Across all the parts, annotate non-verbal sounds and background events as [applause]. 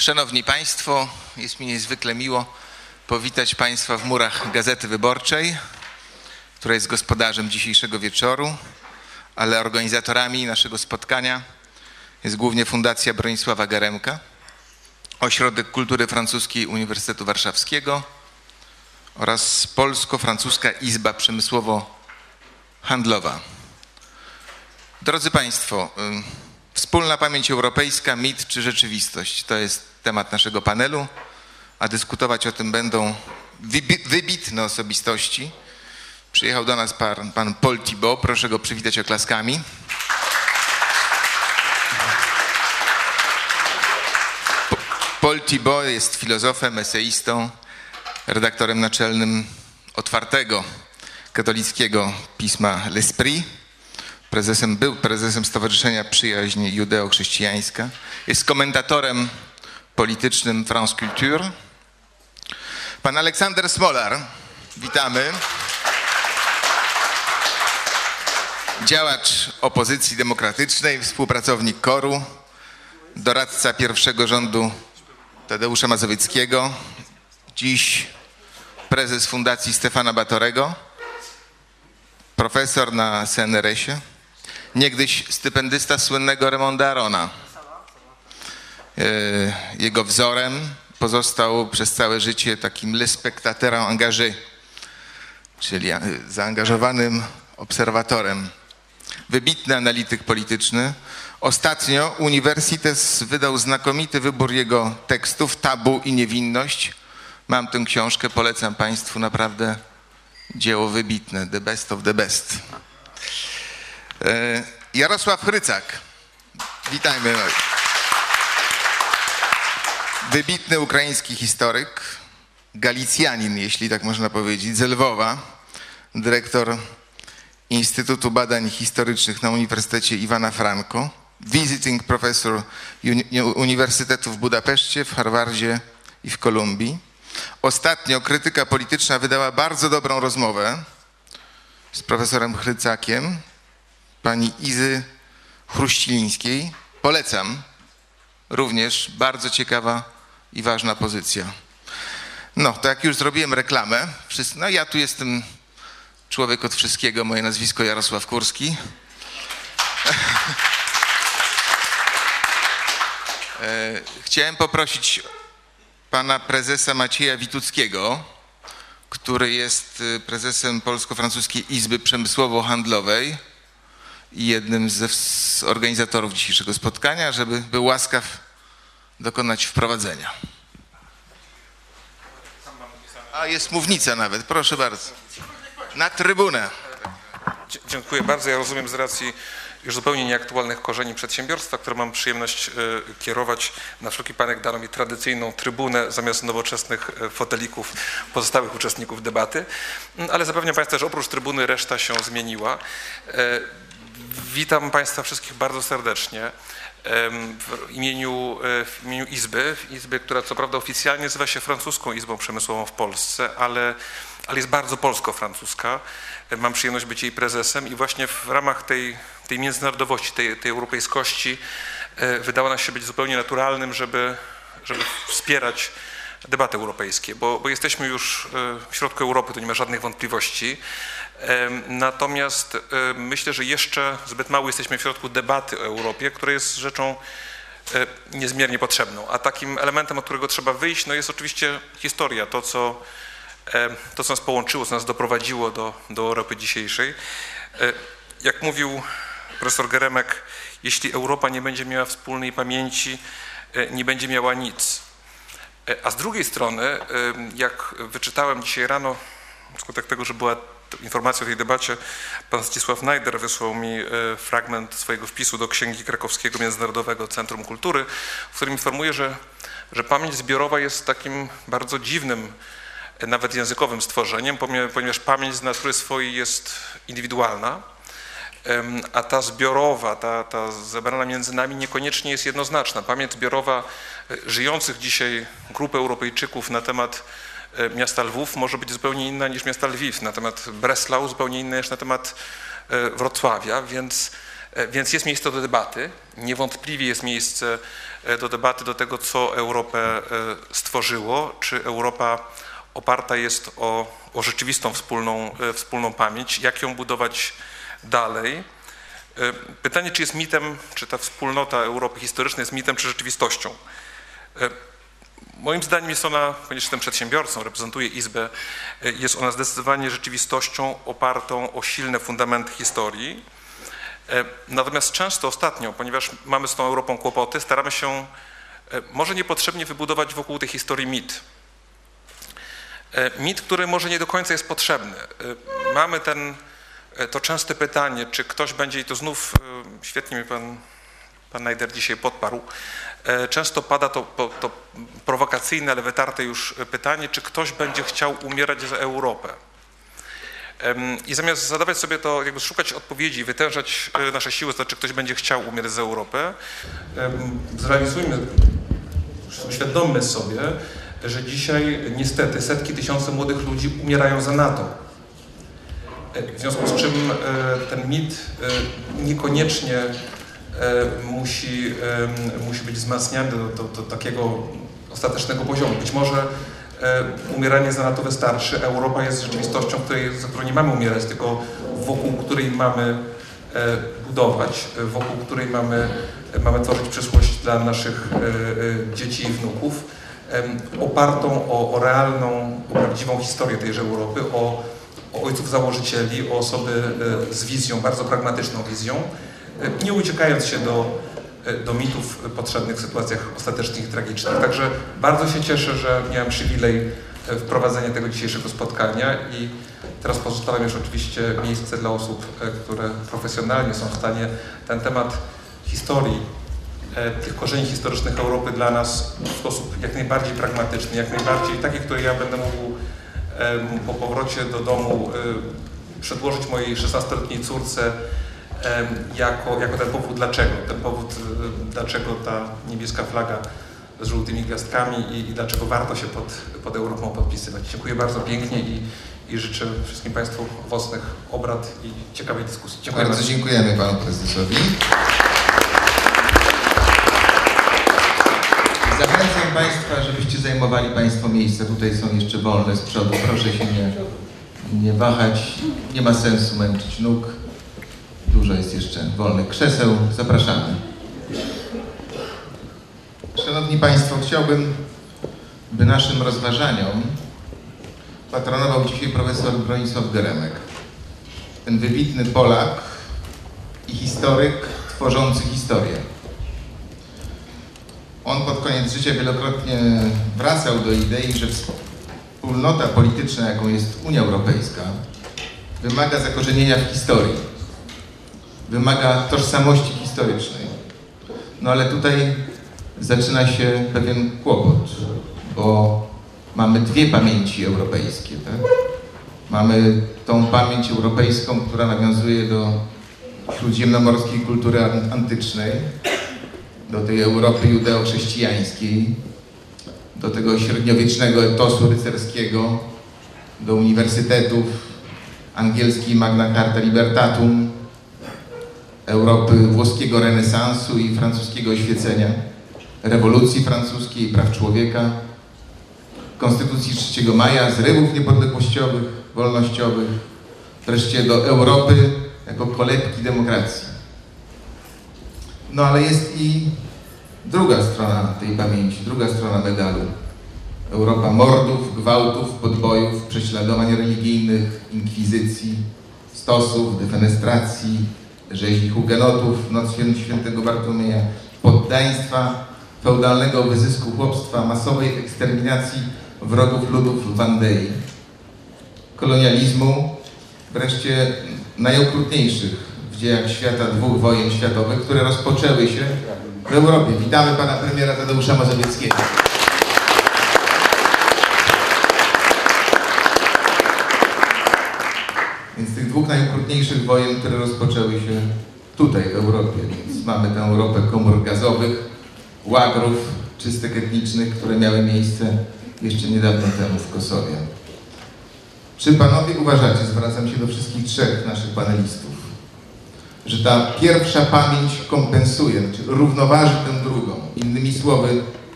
Szanowni Państwo, jest mi niezwykle miło powitać Państwa w murach Gazety Wyborczej, która jest gospodarzem dzisiejszego wieczoru, ale organizatorami naszego spotkania jest głównie Fundacja Bronisława Garemka, Ośrodek Kultury Francuskiej Uniwersytetu Warszawskiego oraz Polsko-Francuska Izba Przemysłowo-Handlowa. Drodzy Państwo, wspólna pamięć europejska, mit czy rzeczywistość to jest temat naszego panelu, a dyskutować o tym będą wybitne osobistości. Przyjechał do nas pan, pan Paul Thibault, proszę go przywitać oklaskami. Paul Thibault jest filozofem, eseistą, redaktorem naczelnym otwartego katolickiego pisma L'Esprit. Prezesem, był prezesem Stowarzyszenia Przyjaźń Judeo-Chrześcijańska. Jest komentatorem politycznym France Culture. Pan Aleksander Smolar, witamy. Działacz opozycji demokratycznej, współpracownik KORU, doradca pierwszego rządu Tadeusza Mazowieckiego, dziś prezes Fundacji Stefana Batorego, profesor na CNRS-ie, niegdyś stypendysta słynnego Remonda Arona. Jego wzorem pozostał przez całe życie takim le spectateur engagé, czyli zaangażowanym obserwatorem. Wybitny analityk polityczny. Ostatnio Uniwersytet wydał znakomity wybór jego tekstów, Tabu i Niewinność. Mam tę książkę, polecam Państwu naprawdę dzieło wybitne, the best of the best. Jarosław Chrycak. Witajmy. Wybitny ukraiński historyk, galicjanin, jeśli tak można powiedzieć, z Lwowa, dyrektor Instytutu Badań Historycznych na Uniwersytecie Iwana Franko, visiting professor Uniwersytetu w Budapeszcie, w Harvardzie i w Kolumbii. Ostatnio krytyka polityczna wydała bardzo dobrą rozmowę z profesorem Chrycakiem, pani Izy Chruścilińskiej. Polecam. Również bardzo ciekawa i ważna pozycja. No, to jak już zrobiłem reklamę, no ja tu jestem człowiek od wszystkiego, moje nazwisko Jarosław Kurski. [laughs] Chciałem poprosić pana prezesa Macieja Wituckiego, który jest prezesem Polsko-Francuskiej Izby Przemysłowo-Handlowej i jednym z organizatorów dzisiejszego spotkania, żeby był łaskaw dokonać wprowadzenia. A jest mównica nawet, proszę bardzo. Na trybunę. Dziękuję bardzo. Ja rozumiem z racji już zupełnie nieaktualnych korzeni przedsiębiorstwa, które mam przyjemność kierować. Na wszelki panek dano mi tradycyjną trybunę zamiast nowoczesnych fotelików pozostałych uczestników debaty. Ale zapewniam Państwa, że oprócz trybuny reszta się zmieniła. Witam Państwa wszystkich bardzo serdecznie w imieniu, w imieniu Izby, Izby, która co prawda oficjalnie nazywa się Francuską Izbą Przemysłową w Polsce, ale, ale jest bardzo polsko-francuska. Mam przyjemność być jej prezesem i właśnie w ramach tej, tej międzynarodowości, tej, tej europejskości wydało nam się być zupełnie naturalnym, żeby, żeby wspierać debaty europejskie, bo, bo jesteśmy już w środku Europy, to nie ma żadnych wątpliwości. Natomiast myślę, że jeszcze zbyt mało jesteśmy w środku debaty o Europie, która jest rzeczą niezmiernie potrzebną. A takim elementem, od którego trzeba wyjść, no jest oczywiście historia, to co, to, co nas połączyło, co nas doprowadziło do, do Europy dzisiejszej. Jak mówił profesor Geremek, jeśli Europa nie będzie miała wspólnej pamięci, nie będzie miała nic. A z drugiej strony, jak wyczytałem dzisiaj rano, wskutek tego, że była informacja o tej debacie, pan Zdzisław Najder wysłał mi fragment swojego wpisu do Księgi Krakowskiego Międzynarodowego Centrum Kultury, w którym informuje, że, że pamięć zbiorowa jest takim bardzo dziwnym, nawet językowym stworzeniem, ponieważ pamięć z natury swojej jest indywidualna, a ta zbiorowa, ta, ta zebrana między nami niekoniecznie jest jednoznaczna. Pamięć zbiorowa żyjących dzisiaj grup Europejczyków na temat miasta Lwów może być zupełnie inna niż miasta Lwiw, na temat Breslau zupełnie inna niż na temat Wrocławia, więc E, Więc jest miejsce do debaty. Niewątpliwie jest miejsce e, do debaty do tego, co Europę e, stworzyło. Czy Europa oparta jest o, o rzeczywistą wspólną, e, wspólną pamięć, jak ją budować dalej. E, Pytanie, czy jest mitem, czy ta wspólnota Europy historycznej jest mitem, czy rzeczywistością. Moim zdaniem jest ona, ponieważ jestem przedsiębiorcą, reprezentuję Izbę, e, jest ona zdecydowanie rzeczywistością opartą o silne fundamenty historii. E, Natomiast często ostatnio, ponieważ mamy z tą Europą kłopoty, staramy się e, może niepotrzebnie wybudować wokół tej historii mit. E, Mit, który może nie do końca jest potrzebny. Mamy ten, to częste pytanie, czy ktoś będzie, i to znów świetnie mi pan, pan Najder dzisiaj podparł, często pada to, to, prowokacyjne, ale wytarte już pytanie, czy ktoś będzie chciał umierać za Europę. I zamiast zadawać sobie to, jakby szukać odpowiedzi, wytężać e, nasze siły, to znaczy ktoś będzie chciał umierać za Europę, zrealizujmy, uświadommy sobie, że dzisiaj niestety setki tysięcy młodych ludzi umierają za NATO. E, W związku z czym e, ten mit e, niekoniecznie e, musi, em, musi być wzmacniany do, do, do takiego ostatecznego poziomu. Być może e, umieranie za NATO wystarczy. Europa jest rzeczywistością, której, za którą nie mamy umierać, tylko wokół której mamy e, budować, e, wokół której mamy, e, mamy tworzyć przyszłość dla naszych e, e, dzieci i wnuków, opartą o, o realną, o prawdziwą historię tejże Europy, o, o ojców założycieli, o osoby e, z wizją, bardzo pragmatyczną wizją, e, nie uciekając się do, e, do mitów potrzebnych w sytuacjach ostatecznych i tragicznych. Także bardzo się cieszę, że miałem przywilej e, wprowadzenia tego dzisiejszego spotkania i teraz pozostawiam już oczywiście miejsce dla osób, e, które profesjonalnie są w stanie ten temat historii, e, tych korzeni historycznych Europy dla nas w sposób jak najbardziej pragmatyczny, jak najbardziej taki, który ja będę mógł po powrocie do domu przedłożyć mojej 16-letniej córce jako, jako ten powód dlaczego, ten powód dlaczego ta niebieska flaga z żółtymi gwiazdkami i, i dlaczego warto się pod, pod Europą podpisywać. Dziękuję bardzo pięknie i, i życzę wszystkim Państwu owocnych obrad i ciekawej dyskusji. Dziękuję Bardzo dziękujemy panu prezesowi. Zachęcam państwa, żebyście zajmowali państwo miejsca. Tutaj są jeszcze wolne z przodu. Proszę się nie, nie wahać. Nie ma sensu męczyć nóg. Dużo jest jeszcze wolnych krzeseł. Zapraszamy. Szanowni Państwo, chciałbym, by naszym rozważaniom patronował dzisiaj profesor Bronisław Geremek ten wybitny Polak i historyk tworzący historię. On pod koniec życia wielokrotnie wracał do idei, że wspólnota polityczna, jaką jest Unia Europejska, wymaga zakorzenienia w historii, wymaga tożsamości historycznej. No ale tutaj zaczyna się pewien kłopot, bo mamy dwie pamięci europejskie, tak? Mamy tą pamięć europejską, która nawiązuje do śródziemnomorskiej kultury an- antycznej, do tej Europy judeo-chrześcijańskiej, do tego średniowiecznego etosu rycerskiego, do uniwersytetów angielskiej Magna Carta Libertatum, Europy włoskiego renesansu i francuskiego oświecenia, rewolucji francuskiej, praw człowieka, Konstytucji 3 maja, zrywów niepodległościowych, wolnościowych, wreszcie do Europy jako kolebki demokracji. No ale jest i druga strona tej pamięci, druga strona medalu. Europa mordów, gwałtów, podbojów, prześladowań religijnych, inkwizycji, stosów, defenestracji, rzezi hugenotów, noc świę- świętego Bartłomieja, poddaństwa, feudalnego wyzysku chłopstwa, masowej eksterminacji wrogów ludów Wandei, kolonializmu, wreszcie najokrutniejszych w dziejach świata dwóch wojen światowych, które rozpoczęły się w Europie. Witamy pana premiera Tadeusza Mazowieckiego. Więc tych dwóch najokrutniejszych wojen, które rozpoczęły się tutaj w Europie. Więc mamy tę Europę komór gazowych, łagrów czystek etnicznych, które miały miejsce jeszcze niedawno temu w Kosowie. Czy panowie uważacie, zwracam się do wszystkich trzech naszych panelistów, że ta pierwsza pamięć kompensuje, znaczy równoważy tę drugą. Innymi słowy,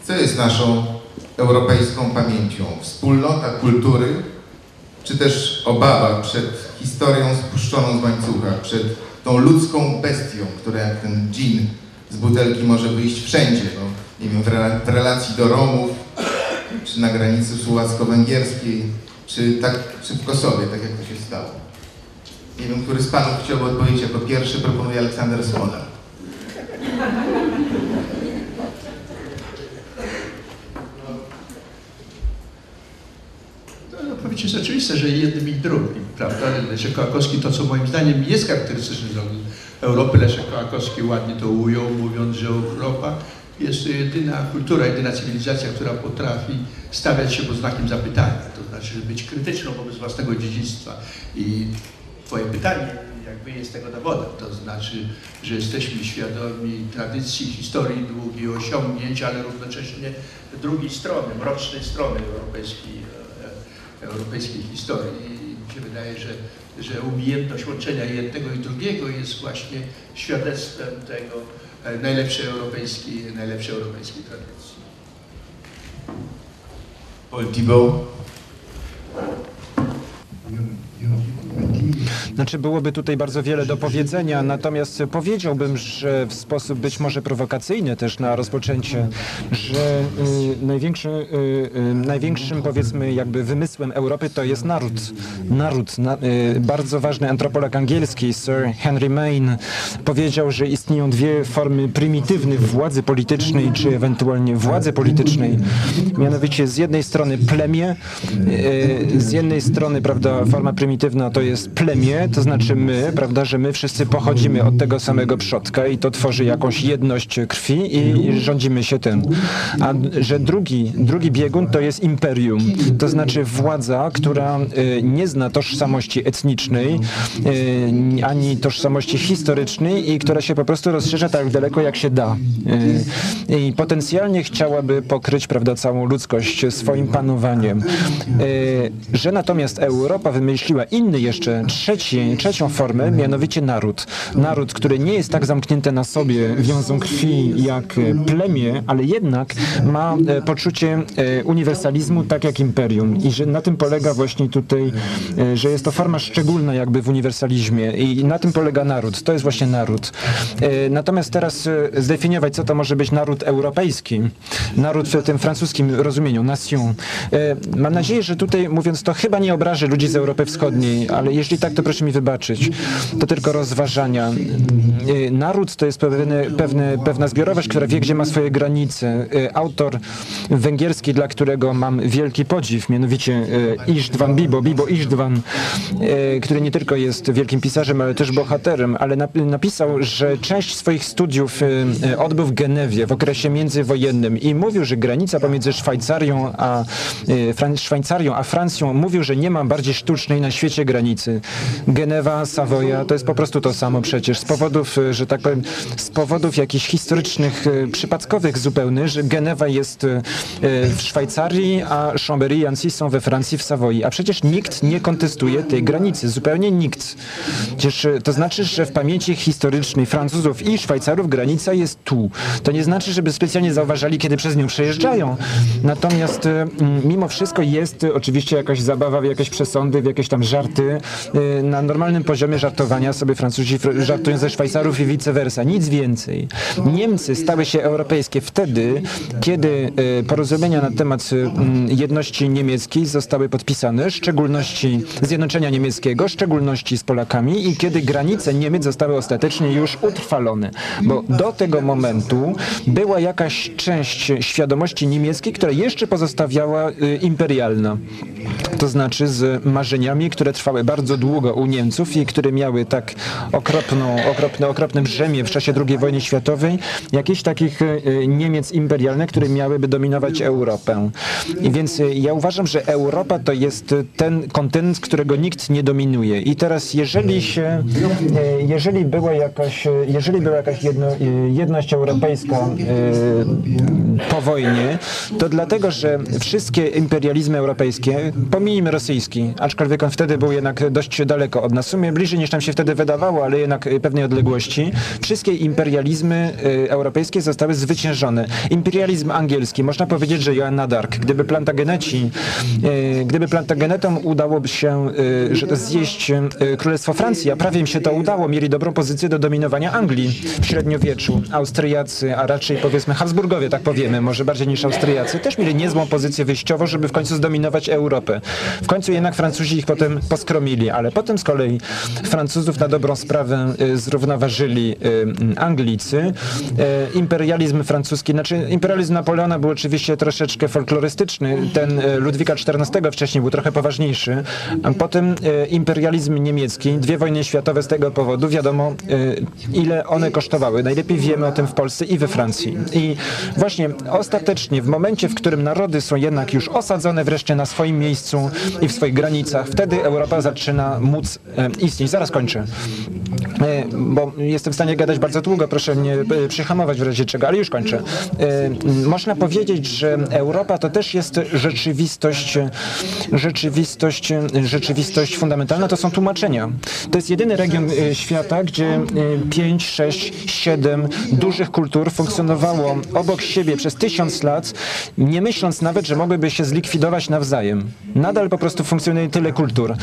co jest naszą europejską pamięcią? Wspólnota kultury, czy też obawa przed historią spuszczoną z łańcucha, przed tą ludzką bestią, która jak ten dżin z butelki może wyjść wszędzie, no, nie wiem, w, rela- w relacji do Romów, czy na granicy słowacko-węgierskiej, czy, tak, czy w Kosowie, tak jak to się stało. Nie wiem, który z panów chciałby odpowiedzieć jako pierwszy, proponuje Aleksander Smolar. No, odpowiedź jest oczywista, że jednym i drugim, prawda? Leszek Kołakowski, to co moim zdaniem jest charakterystyczne dla Europy, Leszek Kołakowski ładnie to ujął, mówiąc, że Europa jest to jedyna kultura, jedyna cywilizacja, która potrafi stawiać się pod znakiem zapytania, to znaczy być krytyczną wobec własnego dziedzictwa. I twoje pytanie jakby jest tego dowodem, to znaczy, że jesteśmy świadomi tradycji, historii długiej, osiągnięć, ale równocześnie drugiej strony, mrocznej strony europejskiej, europejskiej historii. I mi się wydaje, że, że umiejętność łączenia jednego i drugiego jest właśnie świadectwem tego e, najlepszej europejskiej, najlepszej europejskiej tradycji. Paul Thibault. Znaczy byłoby tutaj bardzo wiele do powiedzenia, natomiast powiedziałbym, że w sposób być może prowokacyjny też na rozpoczęcie, że y, największy, y, y, największym powiedzmy jakby wymysłem Europy to jest naród. Naród. Na, y, bardzo ważny antropolog angielski Sir Henry Maine powiedział, że istnieją dwie formy prymitywnych władzy politycznej, czy ewentualnie władzy politycznej. Mianowicie z jednej strony plemię, y, z jednej strony, prawda, forma prymitywna to jest plemię, to znaczy my, prawda, że my wszyscy pochodzimy od tego samego przodka i to tworzy jakąś jedność krwi i rządzimy się tym. A że drugi, drugi biegun to jest imperium, to znaczy władza, która y, nie zna tożsamości etnicznej, y, ani tożsamości historycznej i która się po prostu rozszerza tak daleko, jak się da. Y, I potencjalnie chciałaby pokryć, prawda, całą ludzkość swoim panowaniem. Że natomiast Europa wymyśliła inny jeszcze, trzeci, trzecią formę, mianowicie naród. Naród, który nie jest tak zamknięty na sobie wiązą krwi jak plemię, ale jednak ma e, poczucie e, uniwersalizmu tak jak imperium. I że na tym polega właśnie tutaj, e, że jest to forma szczególna jakby w uniwersalizmie i na tym polega naród. To jest właśnie naród. Natomiast teraz zdefiniować, co to może być naród europejski, naród w tym francuskim rozumieniu, nation. Mam nadzieję, że tutaj mówiąc to chyba nie obrażę ludzi z Europy Wschodniej, ale jeśli tak, to proszę mi wybaczyć. To tylko rozważania. E, Naród to jest pewne, pewne, pewna zbiorowość, która wie, gdzie ma swoje granice. E, Autor węgierski, dla którego mam wielki podziw, mianowicie e, Istvan Bibo, Bibo e, który nie tylko jest wielkim pisarzem, ale też bohaterem, ale nap- napisał, że część swoich studiów odbył w Genewie w okresie międzywojennym i mówił, że granica pomiędzy Szwajcarią a, Szwajcarią a Francją mówił, że nie ma bardziej sztucznej na świecie granicy. Genewa, Savoia, to jest po prostu to samo przecież. Z powodów, e, że tak powiem, z powodów jakichś historycznych, e, przypadkowych zupełnie, że Genewa jest e, w Szwajcarii, a Chambéry i Annecy są we Francji, w Savoi. A przecież nikt nie kontestuje tej granicy. Zupełnie nikt. Przecież to znaczy, że w pamięci historycznej Francuzów i Szwajcarów granica jest tu. To nie znaczy, żeby specjalnie zauważali, kiedy przez nią przejeżdżają. Natomiast mimo wszystko jest oczywiście jakaś zabawa w jakieś przesądy, w jakieś tam żarty. E, Na normalnym poziomie żartowania sobie Francuzi fr- żartują ze Szwajcarów i vice versa. Nic więcej. Niemcy stały się europejskie wtedy, kiedy e, porozumienia na temat e, mm, jedności niemieckiej zostały podpisane, w szczególności zjednoczenia niemieckiego, w szczególności z Polakami i kiedy granice Niemiec zostały ostatecznie już utrwalone. Bo do tego momentu była jakaś część świadomości niemieckiej, która jeszcze pozostawiała y, imperialna. To znaczy z marzeniami, które trwały bardzo długo u Niemców i które miały tak okropną, okropne, okropne brzemię w czasie II wojny światowej, jakichś takich y, Niemiec imperialnych, które miałyby dominować Europę. I więc y, ja uważam, że Europa to jest y, ten kontynent, którego nikt nie dominuje. I teraz jeżeli się, jeżeli była jakaś, jeżeli była jakaś jedno, jedność europejska po wojnie, to dlatego, że wszystkie imperializmy europejskie, wymienimy rosyjski, aczkolwiek on wtedy był jednak dość daleko od nas. W sumie bliżej niż nam się wtedy wydawało, ale jednak y, pewnej odległości. Wszystkie imperializmy y, europejskie zostały zwyciężone. Imperializm angielski, można powiedzieć, że Joanna Dark. Gdyby Plantageneci, y, gdyby Plantagenetom udałoby się zjeść Królestwo Francji, a prawie im się to udało, mieli dobrą pozycję do dominowania Anglii w średniowieczu. Austriacy, a raczej powiedzmy Habsburgowie, tak powiemy, może bardziej niż Austriacy, też mieli niezłą pozycję wyjściową, żeby w końcu zdominować Europę. W końcu jednak Francuzi ich potem poskromili, ale potem z kolei Francuzów na dobrą sprawę y, zrównoważyli y, Anglicy. Y, Imperializm francuski, znaczy imperializm Napoleona był oczywiście troszeczkę folklorystyczny, ten Ludwika XIV wcześniej był trochę poważniejszy, a potem imperializm niemiecki, dwie wojny światowe z tego powodu, wiadomo ile one kosztowały. Najlepiej wiemy o tym w Polsce i we Francji. I właśnie ostatecznie w momencie, w którym narody są jednak już osadzone wreszcie na swoim miejscu i w swoich granicach, wtedy Europa zaczyna móc e, istnieć. Zaraz kończę. E, bo jestem w stanie gadać bardzo długo, proszę mnie e, przyhamować w razie czego, ale już kończę. E, można powiedzieć, że Europa to też jest rzeczywistość, rzeczywistość, rzeczywistość fundamentalna, to są tłumaczenia. To jest jedyny region świata, gdzie 5, 6, 7 dużych kultur funkcjonowało obok siebie przez tysiąc lat, nie myśląc nawet, że mogłyby się zlikwidować nawzajem. Nadal po prostu funkcjonuje tyle kultur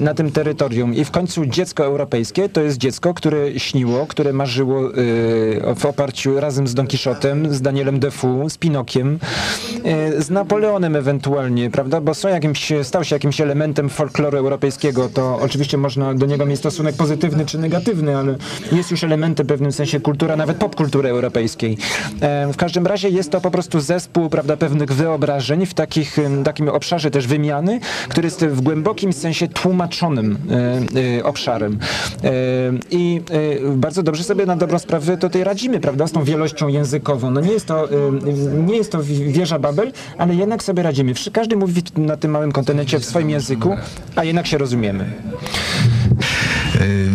na tym terytorium i w końcu dziecko europejskie to jest dziecko, które śniło, które marzyło e, w oparciu razem z Don Quixotem, z Danielem Defoe, z Pinokiem, e, z Napoleonem ewentualnie, prawda, bo są jakimś, stał się jakimś elementem folkloru europejskiego, to oczywiście można do niego mieć stosunek pozytywny czy negatywny, ale jest już elementem w pewnym sensie kultura, nawet popkultury europejskiej. E, W każdym razie jest to po prostu zespół, prawda, pewnych wyobrażeń w takich, em, takim obszarze też wymiany, który jest w głębokim sensie tłumaczonym e, e, obszarem. I e, bardzo dobrze sobie na dobrą sprawę tutaj radzimy, prawda, z tą wielością językową. No nie jest to, e, nie jest to wi- wieża Babel, ale jednak sobie radzimy. Każdy mówi na tym małym kontynencie w swoim języku, a jednak się rozumiemy. Y,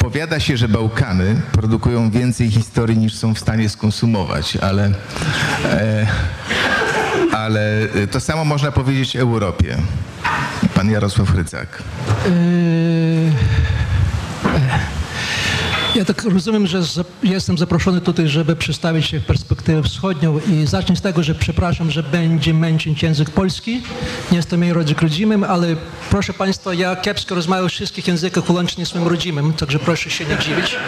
Powiada się, że Bałkany produkują więcej historii niż są w stanie skonsumować, ale, e, ale y, to samo można powiedzieć Europie. Pan Jarosław Rycak. Ja tak rozumiem, że jestem zaproszony tutaj, żeby przedstawić się perspektywę wschodnią i zacznę z tego, że przepraszam, że będzie męczyć język polski. Nie jestem jej rodzimym, ale proszę Państwa, ja kiepsko rozmawiam w wszystkich językach, łącznie swoim rodzimym, także proszę się nie dziwić. [laughs]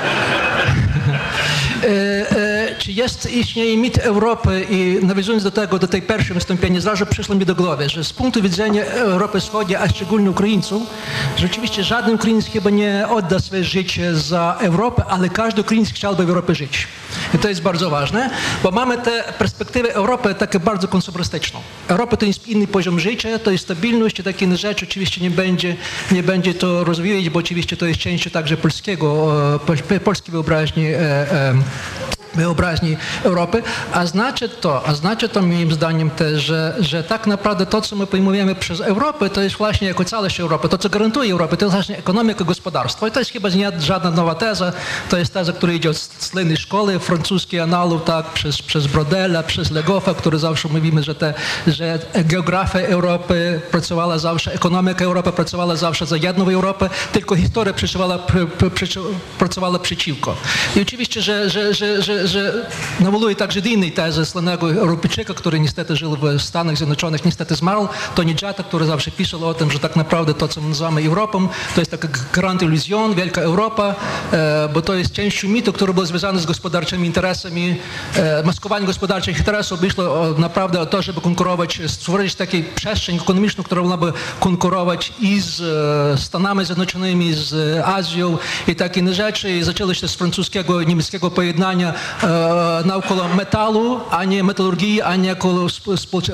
Czy jest, istnieje mit Europy i nawiązując do tego, do tej pierwszej wystąpienia, zrazu przyszło mi do głowy, że z punktu widzenia Europy Wschodniej, a szczególnie Ukraińców, rzeczywiście żaden Ukraińc chyba nie odda swoje życie za Europę, ale każdy Ukraińc chciałby w Europie żyć. I to jest bardzo ważne, bo mamy tę perspektywę Europy taką bardzo konsumerystyczną. Europa to jest inny poziom życia, to jest stabilność i takie inne rzeczy. Oczywiście nie będzie, nie będzie to rozwijać, bo oczywiście to jest częścią także polskiego, e, pol- polskiej wyobraźni e, e, wyobraźni Europy, a znaczy to, a znaczy to moim zdaniem też, że, że tak naprawdę to, co my pojmujemy przez Europę, to jest właśnie jako całość Europy, to, co gwarantuje Europę, to jest właśnie ekonomika, gospodarstwo. I to jest chyba nie żadna nowa teza, to jest teza, która idzie od słynnej szkoły, francuskiej analog, tak, przez, przez Brodela, przez Legoffa, który zawsze mówimy, że, te, że geografia Europy pracowała zawsze, ekonomika Europy pracowała zawsze za jedną Europę, tylko historia pr, pr, pr, pracowała przeciwko. I oczywiście, że, że, że, że, niestety żył w Stanach Zjednoczonych, niestety zmarł, Tony Jata, który zawsze pisał o tym, że tak naprawdę to, co my nazywamy Europą, to jest taka grand iluzjon, wielka Europa, e, bo to jest częścią mitu, który był związany z gospodarczymi interesami, e, maskowanie gospodarczych interesów wyszło o, naprawdę o to, żeby konkurować, stworzyć taką przestrzeń ekonomiczną, która mogłaby konkurować i z e, Stanami Zjednoczonymi, z Azją i takie inne rzeczy. I zaczęło się z francuskiego, niemieckiego pojednania e, naokoło metalu, a nie metalurgii, a nie, koło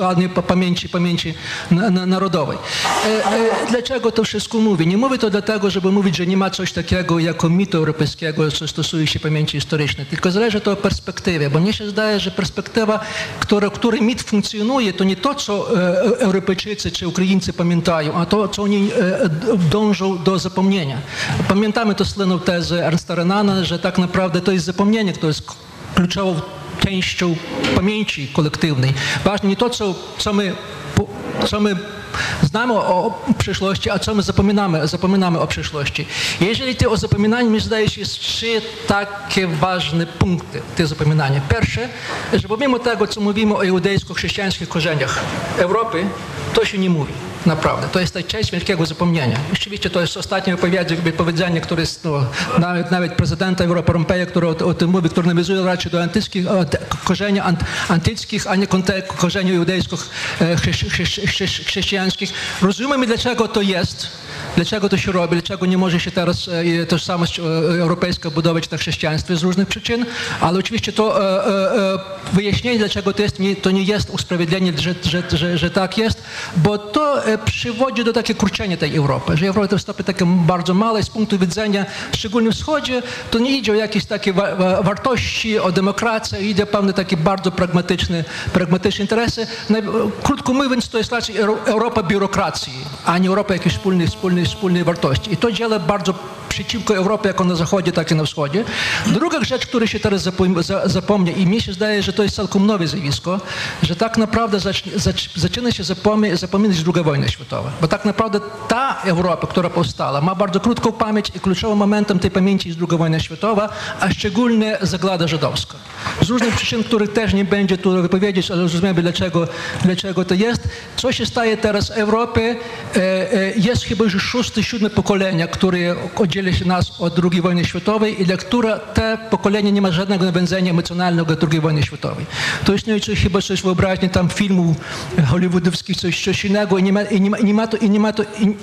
a nie pa- pamięci, pamięci na, na, narodowej. E, e, dlaczego to wszystko mówię? Nie mówię to dlatego, żeby mówić, że nie ma coś takiego jako mitu europejskiego, co stosuje się pamięci historycznej, tylko zależy to od perspektywy, bo mnie się zdaje, że perspektywa, która, który mit funkcjonuje, to nie to, co e, Europejczycy czy Ukraińcy pamiętają, a to, co oni e, dążą do zapomnienia. Pamiętamy to słynną tezę Ernsta Renana, że tak naprawdę to jest zapomnienie, to jest kluczową częścią pamięci kolektywnej. Ważne nie to, co, co, my, co my znamy o przyszłości, a co my zapominamy, zapominamy o przyszłości. Jeżeli ty o zapominaniu, mi zdaje się, jest trzy takie ważne punkty te zapominania. Pierwsze, że pomimo tego, co mówimy o judejsko-chrześcijańskich korzeniach Europy, to się nie mówi. Naprawdę. To jest ta część wielkiego zapomnienia. Oczywiście to jest ostatnie wypowiedzenie, które jest, no, nawet, nawet prezydenta Europy Rompeja, który o, o, tym mówi, który nawiązuje raczej do antyckich, korzeni ant, antyckich, a nie korzeni judejskich, chrześcijańskich. Rozumiemy, dlaczego to jest, dlaczego to się robi, dlaczego nie może się teraz e, tożsamość e, europejska budować na chrześcijaństwie z różnych przyczyn, ale oczywiście to e, wyjaśnienie, dlaczego to jest, to nie jest usprawiedliwienie, że, że, że, że tak jest, bo to przywodzi do takiego kurczenia tej Europy, że Europa to stopy takie bardzo małe z punktu widzenia, szczególnie wschodzie, to nie idzie o jakieś takie wartości, o demokrację, idzie o pewne takie bardzo pragmatyczne, pragmatyczne interesy. Krótko mówiąc, to jest raczej Europa biurokracji, a nie Europa jakiejś wspólnej, wspólnej, wspólnej wartości. I to działa bardzo przeciwko Europie, jako na zachodzie, tak i na wschodzie. Druga rzecz, która się teraz zapomnie i mi się zdaje, że to jest całkiem nowe zjawisko, że tak naprawdę zaczyna się zapominać druga wojna światowa. Bo tak naprawdę ta Europa, która powstała, ma bardzo krótką pamięć i kluczowym momentem tej pamięci jest druga wojna światowa, a szczególnie zaglada żydowska. Z różnych przyczyn, których też nie będzie tu wypowiedzieć, ale rozumiemy, dlaczego, dlaczego to jest. Co się staje teraz w Europie? E, e, jest chyba już szóste, siódme pokolenia, które oddziela się nas od II wojny światowej i dla które te pokolenie nie ma żadnego nawiązania emocjonalnego do II wojny światowej. To jest nie chyba coś wyobraźni tam filmów hollywoodowskich, coś, coś innego i nie ma, i nie ma, i nie ma to, i nie ma to, i,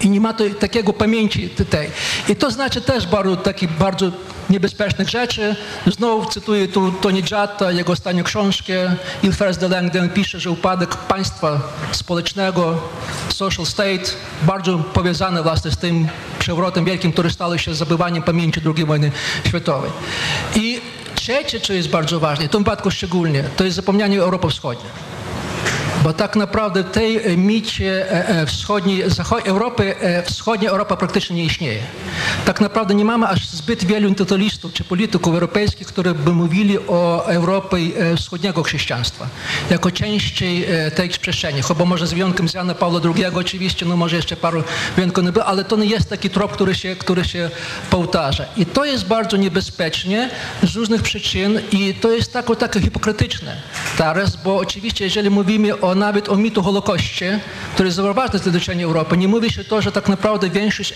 i nie ma to takiego pamięci tej. I to znaczy też bardzo takich bardzo niebezpiecznych rzeczy. Znowu cytuję tu Tony Jatta, jego ostatnią książkę Il de Langdon pisze, że upadek państwa społecznego, social state, bardzo powiązany właśnie z tym przewrotem wielkim, który stał się zabywaniem pamięci II wojny światowej. I trzecie, co jest bardzo ważne, w tym wypadku szczególnie, to jest zapomnianie Europy Wschodniej. Bo tak naprawdę w tej micie e, e, wschodniej, Europy, e, wschodnia Europa praktycznie nie istnieje. Tak naprawdę nie mamy aż zbyt wielu intelektualistów czy polityków europejskich, którzy by mówili o Europie wschodniego chrześcijaństwa jako części tej przestrzeni. Chyba może z wyjątkiem Jana Pawła II oczywiście, no może jeszcze paru wyjątków nie było, ale to nie jest taki trop, który się, który się powtarza. I to jest bardzo niebezpieczne z różnych przyczyn i to jest tak, takie hipokrytyczne teraz, bo oczywiście jeżeli mówimy o o, nawet o mitu Holokoście, który jest ważny dla doświadczenia Europy, nie mówi się to, że tak naprawdę większość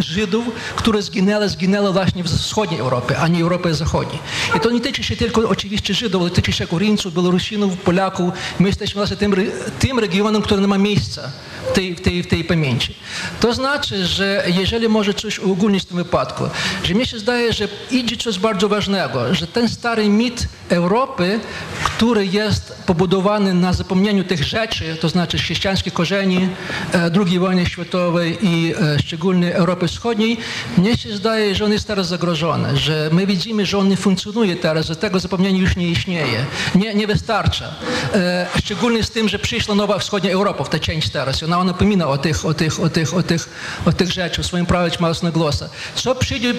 Żydów, które zginęły, zginęły właśnie w wschodniej Europie, a nie Europy zachodniej. I to nie tyczy się tylko oczywiście Żydów, ale tyczy się Ukraińców, Białorusinów, Polaków. My jesteśmy właśnie tym, tym regionem, który nie ma miejsca tej, tej, tej pamięci. To znaczy, że jeżeli może coś uogólnić w tym wypadku, że mi się zdaje, że idzie coś bardzo ważnego, że ten stary mit Europy, który jest pobudowany na zapomnieniu tych rzeczy, to znaczy chrześcijańskich korzeni e, II wojny światowej i e, szczególnie Europy Wschodniej, mnie się zdaje, że on jest teraz zagrożony, że my widzimy, że on nie funkcjonuje teraz, że tego zapomnienia już nie istnieje, nie, nie wystarcza. E, szczególnie z tym, że przyszła nowa wschodnia Europa w tę część teraz Ona напомина o tych, o tych, o tych, o tych, o tych rzeczach, swoim prawić mocno głosa. Co przyjdzie,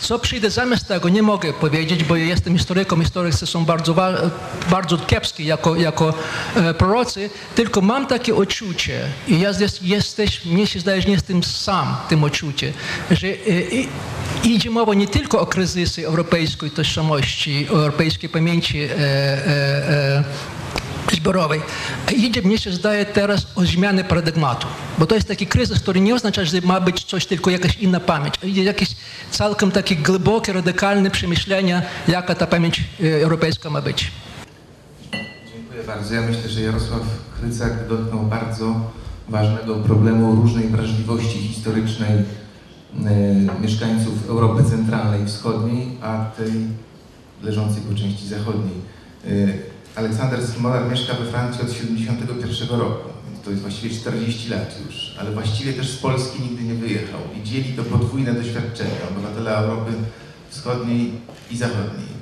co przyjdzie zamiast tego, nie mogę powiedzieć, bo jestem historyką, historycy są bardzo, bardzo kiepskie jako, jako e, prorocy, tylko mam takie odczucie i ja jesteś, mnie się zdaje, że nie jestem sam tym odczuciem, że e, idzie mowa nie tylko o kryzysy europejskiej tożsamości, o europejskiej pamięci e, e, e, zbiorowej. Idzie, mnie się zdaje teraz o zmianę paradygmatu, bo to jest taki kryzys, który nie oznacza, że ma być coś tylko jakaś inna pamięć. Idzie jakieś całkiem takie głębokie, radykalne przemyślenia, jaka ta pamięć e, europejska ma być. Dziękuję bardzo. Ja myślę, że Jarosław Krycak dotknął bardzo ważnego problemu różnej wrażliwości historycznej e, mieszkańców Europy Centralnej i Wschodniej, a tej leżącej po części zachodniej. Aleksander Smolar mieszka we Francji od 71 roku, więc to jest właściwie 40 lat już, ale właściwie też z Polski nigdy nie wyjechał i dzieli to podwójne doświadczenie obywatela Europy Wschodniej i Zachodniej.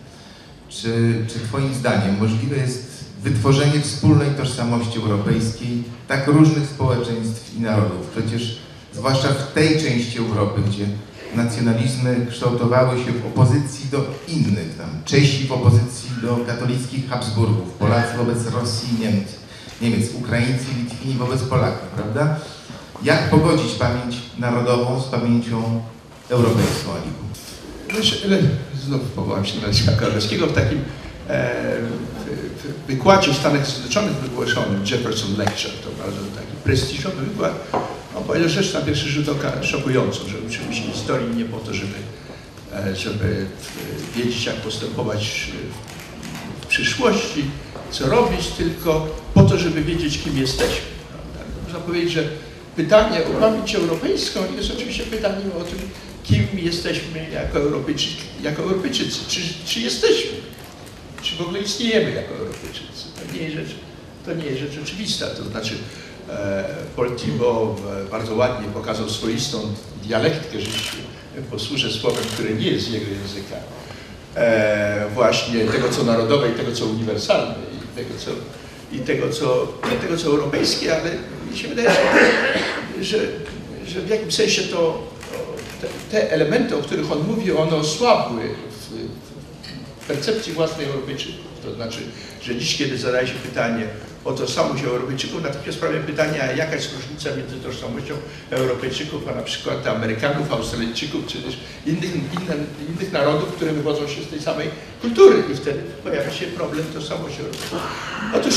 Czy, czy Twoim zdaniem możliwe jest wytworzenie wspólnej tożsamości europejskiej tak różnych społeczeństw i narodów? Przecież zwłaszcza w tej części Europy, gdzie nacjonalizmy kształtowały się w opozycji do innych, tam Czesi w opozycji do katolickich Habsburgów, Polacy wobec Rosji i Niemcy. Niemiec, Ukraińcy, Litwini wobec Polaków, prawda? Jak pogodzić pamięć narodową z pamięcią europejską, Aliku? Wiesz, ale Znów powołam się na Leszka Karolewskiego w takim e, w, wykładzie w Stanach Zjednoczonych wygłoszonym Jefferson Lecture, to bardzo taki prestiżowy wykład. On powiedział rzecz na pierwszy rzut oka szokującą, że uczymy się historii nie po to, żeby, e, żeby e, wiedzieć, jak postępować w przyszłości, co robić, tylko po to, żeby wiedzieć, kim jesteśmy. Można powiedzieć, że pytanie o pamięć europejską jest oczywiście pytaniem o tym, kim jesteśmy jako Europejczycy, jako Europejczycy. Czy, czy jesteśmy? Czy w ogóle istniejemy jako Europejczycy? To nie jest rzecz, to nie jest rzecz oczywista. To znaczy e, Thibault e, bardzo ładnie pokazał swoistą dialektkę, że posłużę słowem, które nie jest z jego języka. E, właśnie tego, co narodowe i tego, co uniwersalne i tego, co, i tego, co, nie tego, co europejskie, ale mi się wydaje, że, że, w jakimś sensie to te, te, elementy, o których on mówi, one osłabły w, w percepcji własnej Europejczyków. To znaczy, że dziś, kiedy zadaje się pytanie o tożsamość Europejczyków, natychmiast sprawia pytanie, a jaka jest różnica między tożsamością Europejczyków, a na przykład Amerykanów, Australijczyków, czy też innych, innych narodów, które wywodzą się z tej samej kultury. I wtedy pojawia się problem tożsamości Europejskiej. Otóż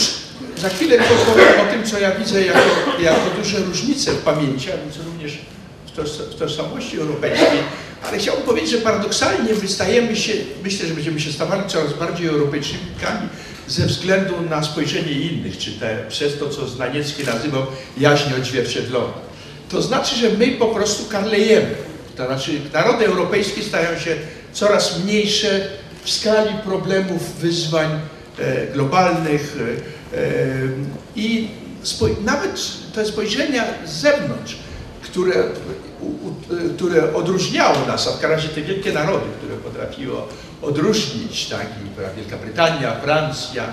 za chwilę powiem o tym, co ja widzę jako, jako duże różnice w pamięci, a więc również w tożsamości europejskiej, ale chciałbym powiedzieć, że paradoksalnie my stajemy się, myślę, że będziemy się stawali coraz bardziej Europejczykami ze względu na spojrzenie innych, czy te, przez to, co Znaniecki nazywał jaźń odzwierciedlona. To znaczy, że my po prostu karlejemy. To znaczy narody europejskie stają się coraz mniejsze w skali problemów, wyzwań e, globalnych e, e, i nawet te spojrzenia z zewnątrz które, które odróżniało nas, a w razie te wielkie narody, które potrafiło odróżnić, tak, i Wielka Brytania, Francja,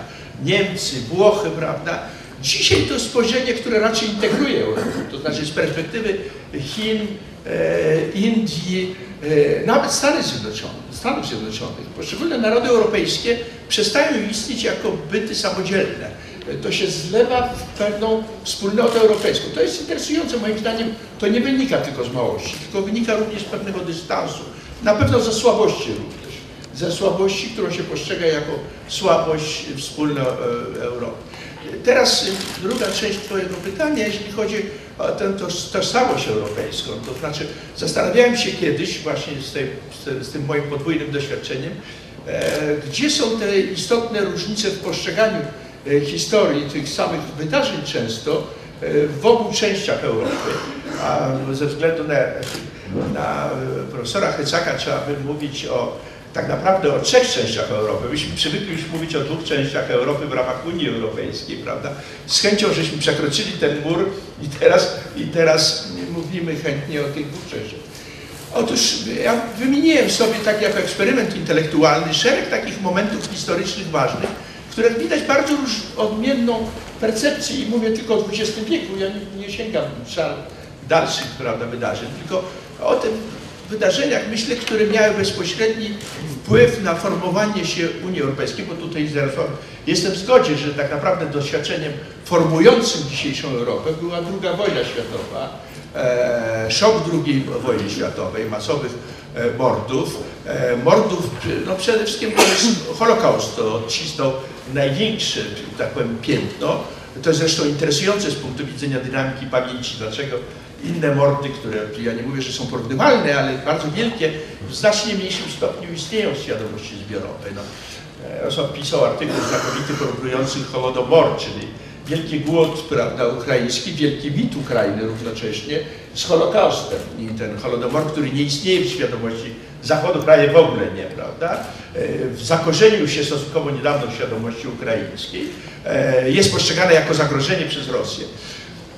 Niemcy, Włochy, prawda? Dzisiaj to spojrzenie, które raczej integruje Europę, to znaczy z perspektywy Chin, e, Indii, e, nawet Stanów Zjednoczonych, Stanów Zjednoczonych, poszczególne narody europejskie przestają istnieć jako byty samodzielne to się zlewa w pewną wspólnotę europejską. To jest interesujące, moim zdaniem to nie wynika tylko z małości, tylko wynika również z pewnego dystansu, na pewno ze słabości również, ze słabości, którą się postrzega jako słabość wspólna e, Europy. Teraz druga część Twojego pytania, jeśli chodzi o tę tożsamość europejską, to znaczy zastanawiałem się kiedyś właśnie z, tej, z tym moim podwójnym doświadczeniem, e, gdzie są te istotne różnice w postrzeganiu E, historii tych samych wydarzeń często e, w obu częściach Europy. A ze względu na, na profesora Hycaka trzeba by mówić o tak naprawdę o trzech częściach Europy. Myśmy przywykli już mówić o dwóch częściach Europy w ramach Unii Europejskiej, prawda? Z chęcią żeśmy przekroczyli ten mur i teraz, i teraz mówimy chętnie o tych dwóch częściach. Otóż ja wymieniłem sobie tak jako eksperyment intelektualny szereg takich momentów historycznych ważnych, których widać bardzo już odmienną percepcję i mówię tylko o XX wieku, ja nie, nie sięgam szal dalszych prawda, wydarzeń, tylko o tym wydarzeniach, myślę, które miały bezpośredni wpływ na formowanie się Unii Europejskiej, bo tutaj jestem w zgodzie, że tak naprawdę doświadczeniem formującym dzisiejszą Europę była II wojna światowa, e, szok II wojny światowej, masowych e, mordów, mordów, no przede wszystkim to jest Holokaust, to odcisnął największe, tak powiem, piętno. To jest zresztą interesujące z punktu widzenia dynamiki pamięci, dlaczego inne mordy, które ja nie mówię, że są porównywalne, ale bardzo wielkie, w znacznie mniejszym stopniu istnieją w świadomości zbiorowej. No, Osłab pisał artykuł znakomity porównujący Holodomor, czyli wielki głód prawda, ukraiński, wielki mit Ukrainy równocześnie z Holokaustem. I ten Holodomor, który nie istnieje w świadomości Zachodu prawie w ogóle nie, prawda? E, zakorzenił się stosunkowo niedawno w świadomości ukraińskiej. E, jest postrzegane jako zagrożenie przez Rosję.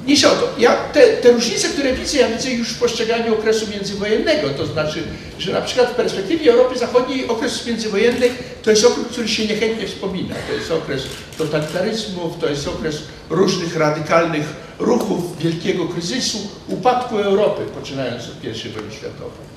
Mniejsza o to. Ja te, te, różnice, które widzę, ja widzę już w postrzeganiu okresu międzywojennego. To znaczy, że na przykład w perspektywie Europy Zachodniej okres międzywojenny to jest okres, który się niechętnie wspomina. To jest okres totalitaryzmów, to jest okres różnych radykalnych ruchów, wielkiego kryzysu, upadku Europy, poczynając od I wojny światowej.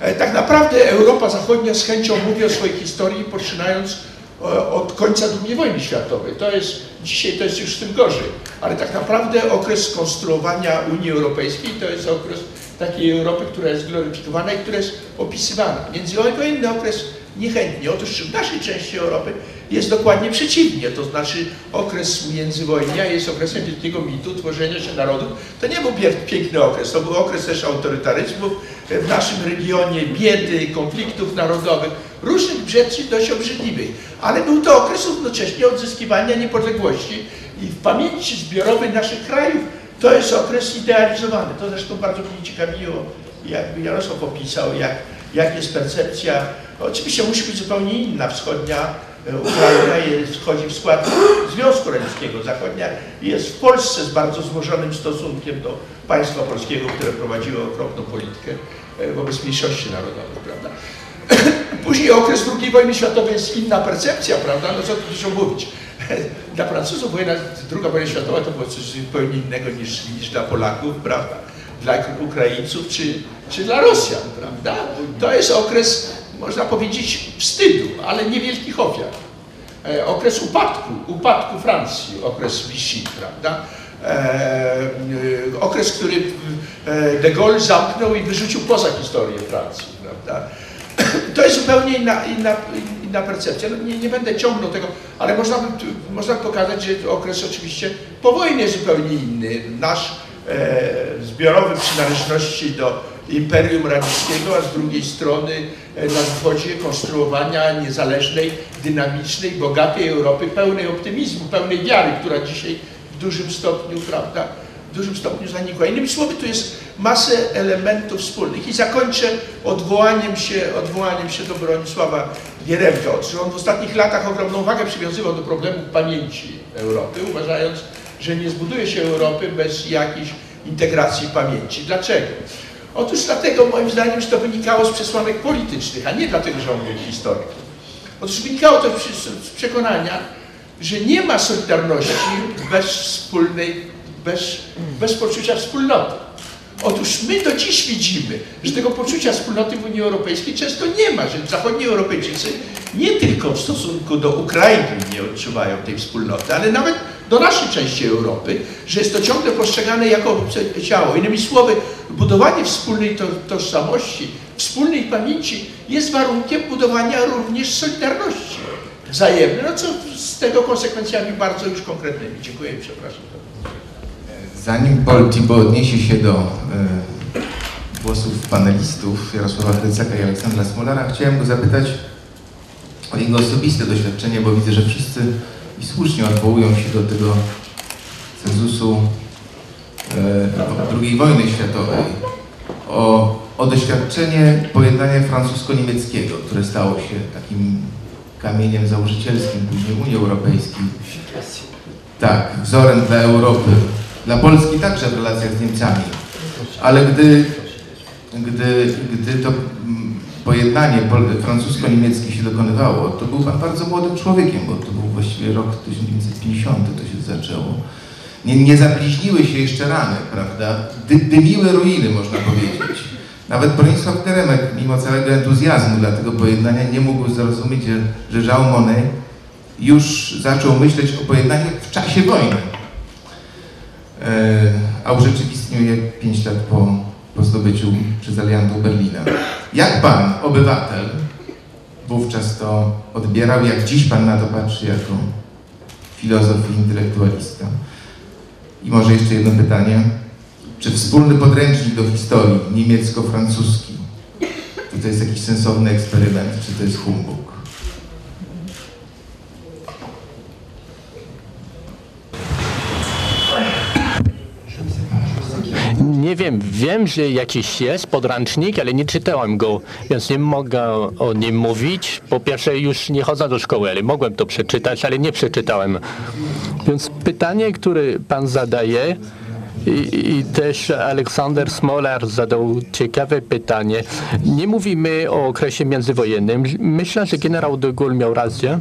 E, tak naprawdę Europa Zachodnia z chęcią mówi o swojej historii, poczynając o- od końca II wojny światowej. To jest, dzisiaj to jest już tym gorzej. Ale tak naprawdę okres konstruowania Unii Europejskiej to jest okres takiej Europy, która jest gloryfikowana i która jest opisywana. Międzywojenny okres niechętnie. Otóż w naszej części Europy jest dokładnie przeciwnie. To znaczy okres międzywojnia jest okresem wielkiego mitu, tworzenia się narodów. To nie był piękny okres, to był okres też autorytaryzmów w naszym regionie, biedy, konfliktów narodowych, różnych rzeczy dość obrzydliwych. Ale był to okres równocześnie odzyskiwania niepodległości i w pamięci zbiorowej naszych krajów to jest okres idealizowany. To zresztą bardzo mnie ciekawiło, jakby Jarosław opisał, jak, jak jest percepcja. Oczywiście musi być zupełnie inna. Wschodnia Ukraina jest, wchodzi w skład Związku Radzieckiego. Zachodnia jest w Polsce z bardzo złożonym stosunkiem do państwa polskiego, które prowadziło okropną politykę e, wobec mniejszości narodowych, prawda? [clears throat] Później okres II wojny światowej jest inna percepcja, prawda? No co tu dużo mówić. [laughs] Dla Francuzów wojna, II wojna światowa to było coś zupełnie innego niż, niż dla Polaków, prawda? Dla Ukraińców czy, czy dla Rosjan, prawda? To jest okres, można powiedzieć, wstydu, ale niewielkich ofiar. E, okres upadku, upadku Francji, okres Vichy, prawda? E, e, okres, który de Gaulle zamknął i wyrzucił poza historię Francji, prawda? [clears throat] To jest zupełnie inna, inna, inna percepcja. No nie, nie będę ciągnął tego, ale można by, można pokazać, że okres oczywiście po wojnie jest zupełnie inny. Nasz e, zbiorowy przynależności do Imperium Radzieckiego, a z drugiej strony na wschodzie konstruowania niezależnej, dynamicznej, bogatej Europy, pełnej optymizmu, pełnej wiary, która dzisiaj w dużym stopniu, prawda, w dużym stopniu zanikła. Innymi słowy, tu jest masę elementów wspólnych. I zakończę odwołaniem się, odwołaniem się do Bronisława Gieremka. Otóż on w ostatnich latach ogromną wagę przywiązywał do problemu pamięci Europy, uważając, że nie zbuduje się Europy bez jakiejś integracji pamięci. Dlaczego? Otóż dlatego, moim zdaniem, że to wynikało z przesłanek politycznych, a nie dlatego, że on był historykiem. Otóż wynikało to z przekonania, że nie ma solidarności bez wspólnej, bez, bez poczucia wspólnoty. Otóż my do dziś widzimy, że tego poczucia wspólnoty w Unii Europejskiej często nie ma, że zachodni Europejczycy nie tylko w stosunku do Ukrainy nie odczuwają tej wspólnoty, ale nawet do naszej części Europy, że jest to ciągle postrzegane jako obce ciało. Innymi słowy, budowanie wspólnej to, tożsamości, wspólnej pamięci jest warunkiem budowania również solidarności wzajemnej, no co z tego konsekwencjami bardzo już konkretnymi. Dziękuję i przepraszam. Zanim Paul Thibault odniesie się do e, głosów panelistów Jarosława Hrycaka i Aleksandra Smolara, chciałem go zapytać o jego osobiste doświadczenie, bo widzę, że wszyscy i słusznie odwołują się do tego cenzusu e, II wojny światowej, o, o doświadczenie pojednania francusko-niemieckiego, które stało się takim kamieniem założycielskim później Unii Europejskiej. Tak, wzorem dla Europy. Dla Polski także w relacjach z Niemcami. Ale gdy, gdy, gdy to mm, pojednanie francusko-niemieckie się dokonywało, to był pan bardzo młodym człowiekiem, bo to był właściwie rok 1950, to się zaczęło. Nie, nie zabliźniły się jeszcze rany, prawda? Dy, dymiły ruiny, można powiedzieć. Nawet Bronisław Geremek, mimo całego entuzjazmu dla tego pojednania, nie mógł zrozumieć, że, że Jean Monnet już zaczął myśleć o pojednaniu w czasie wojny. E, a urzeczywistnił je 5 lat po, po zdobyciu przez aliantów Berlina. Jak pan, obywatel, wówczas to odbierał, jak dziś pan na to patrzy jako filozof i intelektualista? I może jeszcze jedno pytanie. Czy wspólny podręcznik do historii niemiecko-francuski to, to jest jakiś sensowny eksperyment, czy to jest humbug? Nie wiem, wiem, że jakiś jest podręcznik, ale nie czytałem go, więc nie mogę o nim mówić. Po pierwsze, już nie chodzę do szkoły, ale mogłem to przeczytać, ale nie przeczytałem. Więc pytanie, które pan zadaje, i, i też Aleksander Smolar zadał ciekawe pytanie. Nie mówimy o okresie międzywojennym. Myślę, że generał de Gaulle miał rację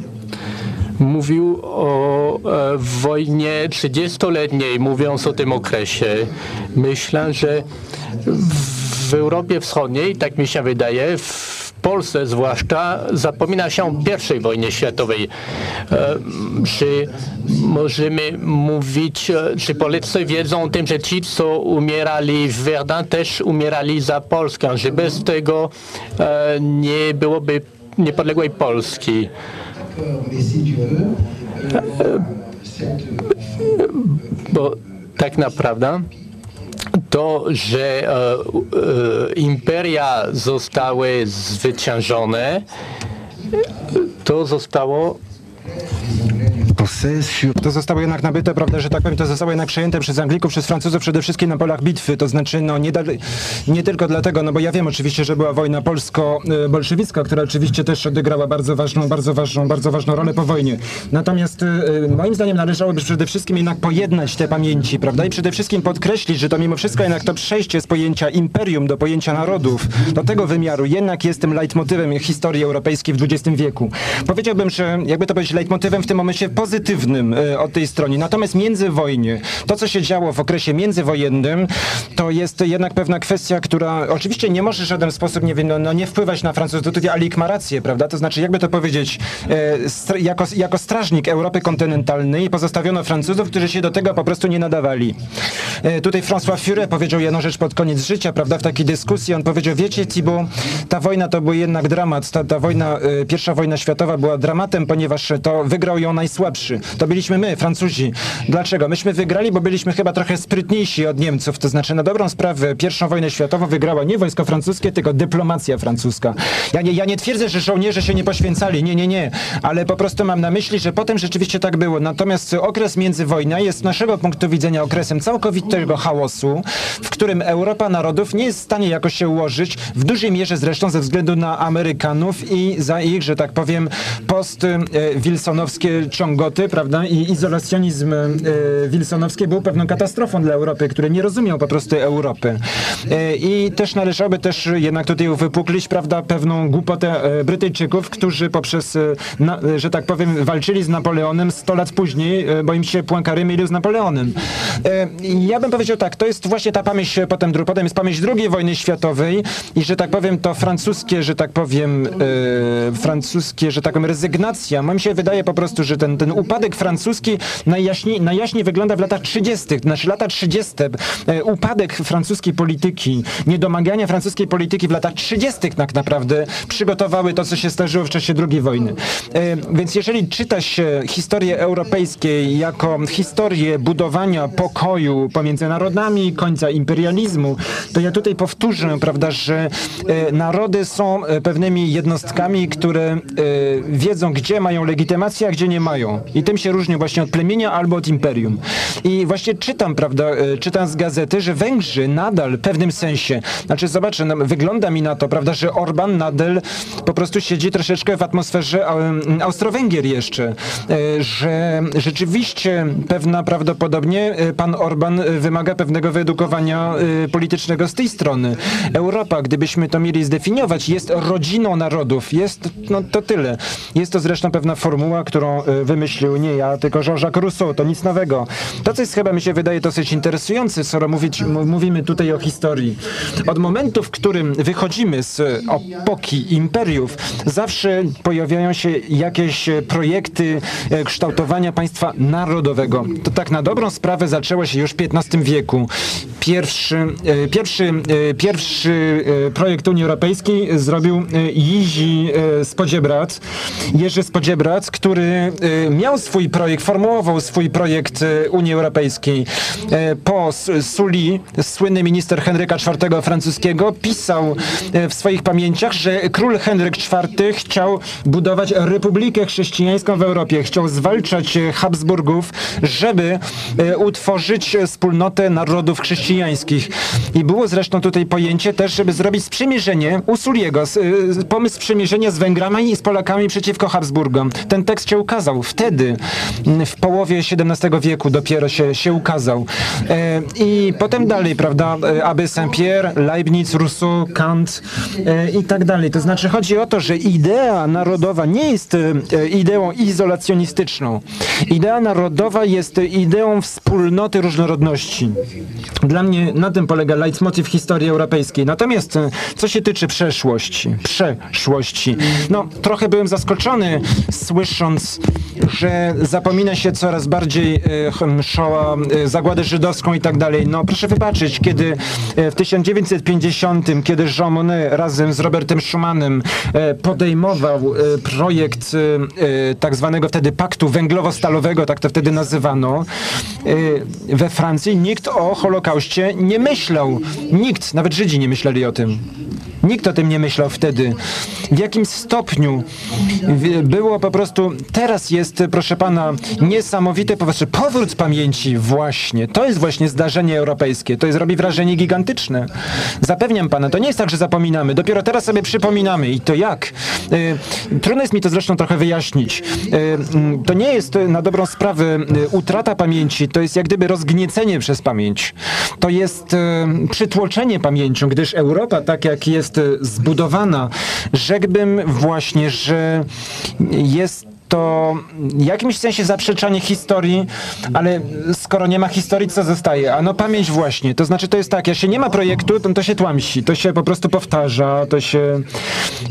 mówił o e, wojnie 30-letniej, mówiąc o tym okresie. Myślę, że w, Europie Wschodniej, tak mi się wydaje, w Polsce zwłaszcza zapomina się o I wojnie światowej. E, Czy możemy mówić, e, czy Polacy wiedzą o tym, że ci, co umierali w Verdun, też umierali za Polskę, że bez tego e, nie byłoby niepodległej Polski. Bo tak naprawdę to, że e, e, imperia zostały zwyciężone, to zostało To zostało jednak nabyte, prawda, że tak powiem, to zostało jednak przejęte przez Anglików, przez Francuzów przede wszystkim na polach bitwy, to znaczy no nie, da, nie tylko dlatego, no bo ja wiem oczywiście, że była wojna polsko-bolszewicka, która oczywiście też odegrała bardzo ważną, bardzo ważną, bardzo ważną rolę po wojnie. Natomiast y, moim zdaniem należałoby przede wszystkim jednak pojednać te pamięci, prawda, i przede wszystkim podkreślić, że to mimo wszystko jednak to przejście z pojęcia imperium do pojęcia narodów, do tego wymiaru jednak jest tym leitmotywem historii europejskiej w XX wieku. Powiedziałbym, że jakby to powiedzieć, leitmotywem w tym momencie pozytywnym y, od tej strony. Natomiast międzywojnie, to co się działo w okresie międzywojennym, to jest jednak pewna kwestia, która oczywiście nie może w żaden sposób nie, no, no, nie wpływać na Francuzów. Tutaj Alik ma rację, prawda? To znaczy, jakby to powiedzieć, e, jako, jako strażnik Europy kontynentalnej pozostawiono Francuzów, którzy się do tego po prostu nie nadawali. E, tutaj François Furet powiedział jedną rzecz pod koniec życia, prawda, w takiej dyskusji. On powiedział, wiecie Thibault, ta wojna to był jednak dramat. Ta, ta wojna, e, pierwsza wojna światowa była dramatem, ponieważ to wygrał ją najsłabszy. To byliśmy my, Francuzi. Dlaczego? Myśmy wygrali, bo byliśmy chyba trochę sprytniejsi od Niemców. To znaczy, na dobrą sprawę, pierwszą wojnę światową wygrała nie wojsko francuskie, tylko dyplomacja francuska. Ja nie, ja nie twierdzę, że żołnierze się nie poświęcali. Nie, nie, nie. Ale po prostu mam na myśli, że potem rzeczywiście tak było. Natomiast okres międzywojna jest z naszego punktu widzenia okresem całkowitego chaosu, w którym Europa narodów nie jest w stanie jakoś się ułożyć, w dużej mierze zresztą ze względu na Amerykanów i za ich, że tak powiem, post-wilsonowskie prawda, i izolacjonizm e, wilsonowski był pewną katastrofą dla Europy, który nie rozumiał po prostu Europy. E, I też należałoby też jednak tutaj uwypuklić, prawda, pewną głupotę e, Brytyjczyków, którzy poprzez, na, że tak powiem, walczyli z Napoleonem 100 lat później, bo im się Poincaré mylił z Napoleonem. Ja bym powiedział tak, to jest właśnie ta pamięć potem, potem jest pamięć II wojny światowej i, że tak powiem, to francuskie, że tak powiem, francuskie, że tak powiem, rezygnacja. Mam się wydaje po prostu, że ten, ten upadek francuski najjaśniej, najjaśniej wygląda w latach 30. Znaczy lata 30. E, upadek francuskiej polityki, niedomagania francuskiej polityki w latach 30. tak naprawdę przygotowały to, co się zdarzyło w czasie II wojny. E, Więc jeżeli czyta się historię europejskiej jako historię budowania pokoju pomiędzy narodami, końca imperializmu, to ja tutaj powtórzę, prawda, że e, narody są pewnymi jednostkami, które wiedzą, gdzie mają legitymację, a gdzie nie mają. I tym się różnią właśnie od plemienia albo od imperium. I właśnie czytam, prawda, e, czytam z gazety, że Węgrzy nadal w pewnym sensie, znaczy zobaczę, no, wygląda mi na to, prawda, że Orban nadal po prostu siedzi troszeczkę w atmosferze em, Austro-Węgier jeszcze, e, że rzeczywiście pewna prawdopodobnie e, pan Orban e, wymaga pewnego wyedukowania e, politycznego z tej strony. Europa, gdybyśmy to mieli zdefiniować, jest rodziną narodów. Jest, no to tyle. Jest to zresztą pewna formuła, którą e, wymyślił nie ja, tylko Jean-Jacques Rousseau. To nic nowego. To, co jest chyba mi się wydaje dosyć interesujące, skoro mówić, mówimy tutaj o historii. Od momentu, w którym wychodzimy z epoki imperiów, zawsze pojawiają się jakieś projekty e, kształtowania państwa narodowego. To tak na dobrą sprawę zaczęło się już w XV wieku. Pierwszy, e, pierwszy, e, pierwszy projekt Unii Europejskiej zrobił Jizi Spodziebrat, Jerzy Spodziebrat, który miał swój projekt, formułował swój projekt e, Unii Europejskiej. E, Po Sully, słynny minister Henryka IV francuskiego, pisał e, w swoich pamięciach, że król Henryk IV chciał budować republikę chrześcijańską w Europie. Chciał zwalczać e, Habsburgów, żeby utworzyć wspólnotę narodów chrześcijańskich. I było zresztą tutaj pojęcie też, żeby zrobić sprzymierzenie u Sulliego, s- e, pomysł sprzymierzenia z Węgrami i z Polakami przeciwko Habsburgom. Ten tekst się ukazał wtedy. Wtedy, mm, w połowie XVII wieku dopiero się, się ukazał. E, I potem dalej, prawda, e, Abbé Saint-Pierre, Leibniz, Rousseau, Kant e, i tak dalej. To znaczy chodzi o to, że idea narodowa nie jest ideą izolacjonistyczną. Idea narodowa jest ideą wspólnoty różnorodności. Dla mnie na tym polega leitmotiv historii europejskiej. Natomiast co się tyczy przeszłości, przeszłości, no trochę byłem zaskoczony słysząc, że zapomina się coraz bardziej e, Shoah, e, zagładę żydowską i tak dalej. No proszę wybaczyć, kiedy e, w 1950, kiedy Jean Monnet razem z Robertem Schumanem e, podejmował projekt tak zwanego wtedy paktu węglowo-stalowego, tak to wtedy nazywano, we Francji nikt o Holokauście nie myślał. Nikt, nawet Żydzi nie myśleli o tym. Nikt o tym nie myślał wtedy. W jakim stopniu było po prostu, teraz jest, proszę pana, niesamowity po prostu powrót pamięci właśnie. To jest właśnie zdarzenie europejskie. To jest, robi wrażenie gigantyczne. Zapewniam pana, to nie jest tak, że zapominamy. Dopiero teraz sobie przypominamy. I to jak? Y, trudno jest mi to zresztą trochę wyjaśnić. Y, mm, to nie jest na dobrą sprawę y, utrata pamięci, to jest jak gdyby rozgniecenie przez pamięć. To jest przytłoczenie pamięcią, gdyż Europa, tak jak jest zbudowana, rzekłbym właśnie, że jest to w jakimś sensie zaprzeczanie historii, ale skoro nie ma historii, co zostaje? A no pamięć właśnie. To znaczy to jest tak, jeśli nie ma projektu, to, to się tłamsi, to się po prostu powtarza, to się...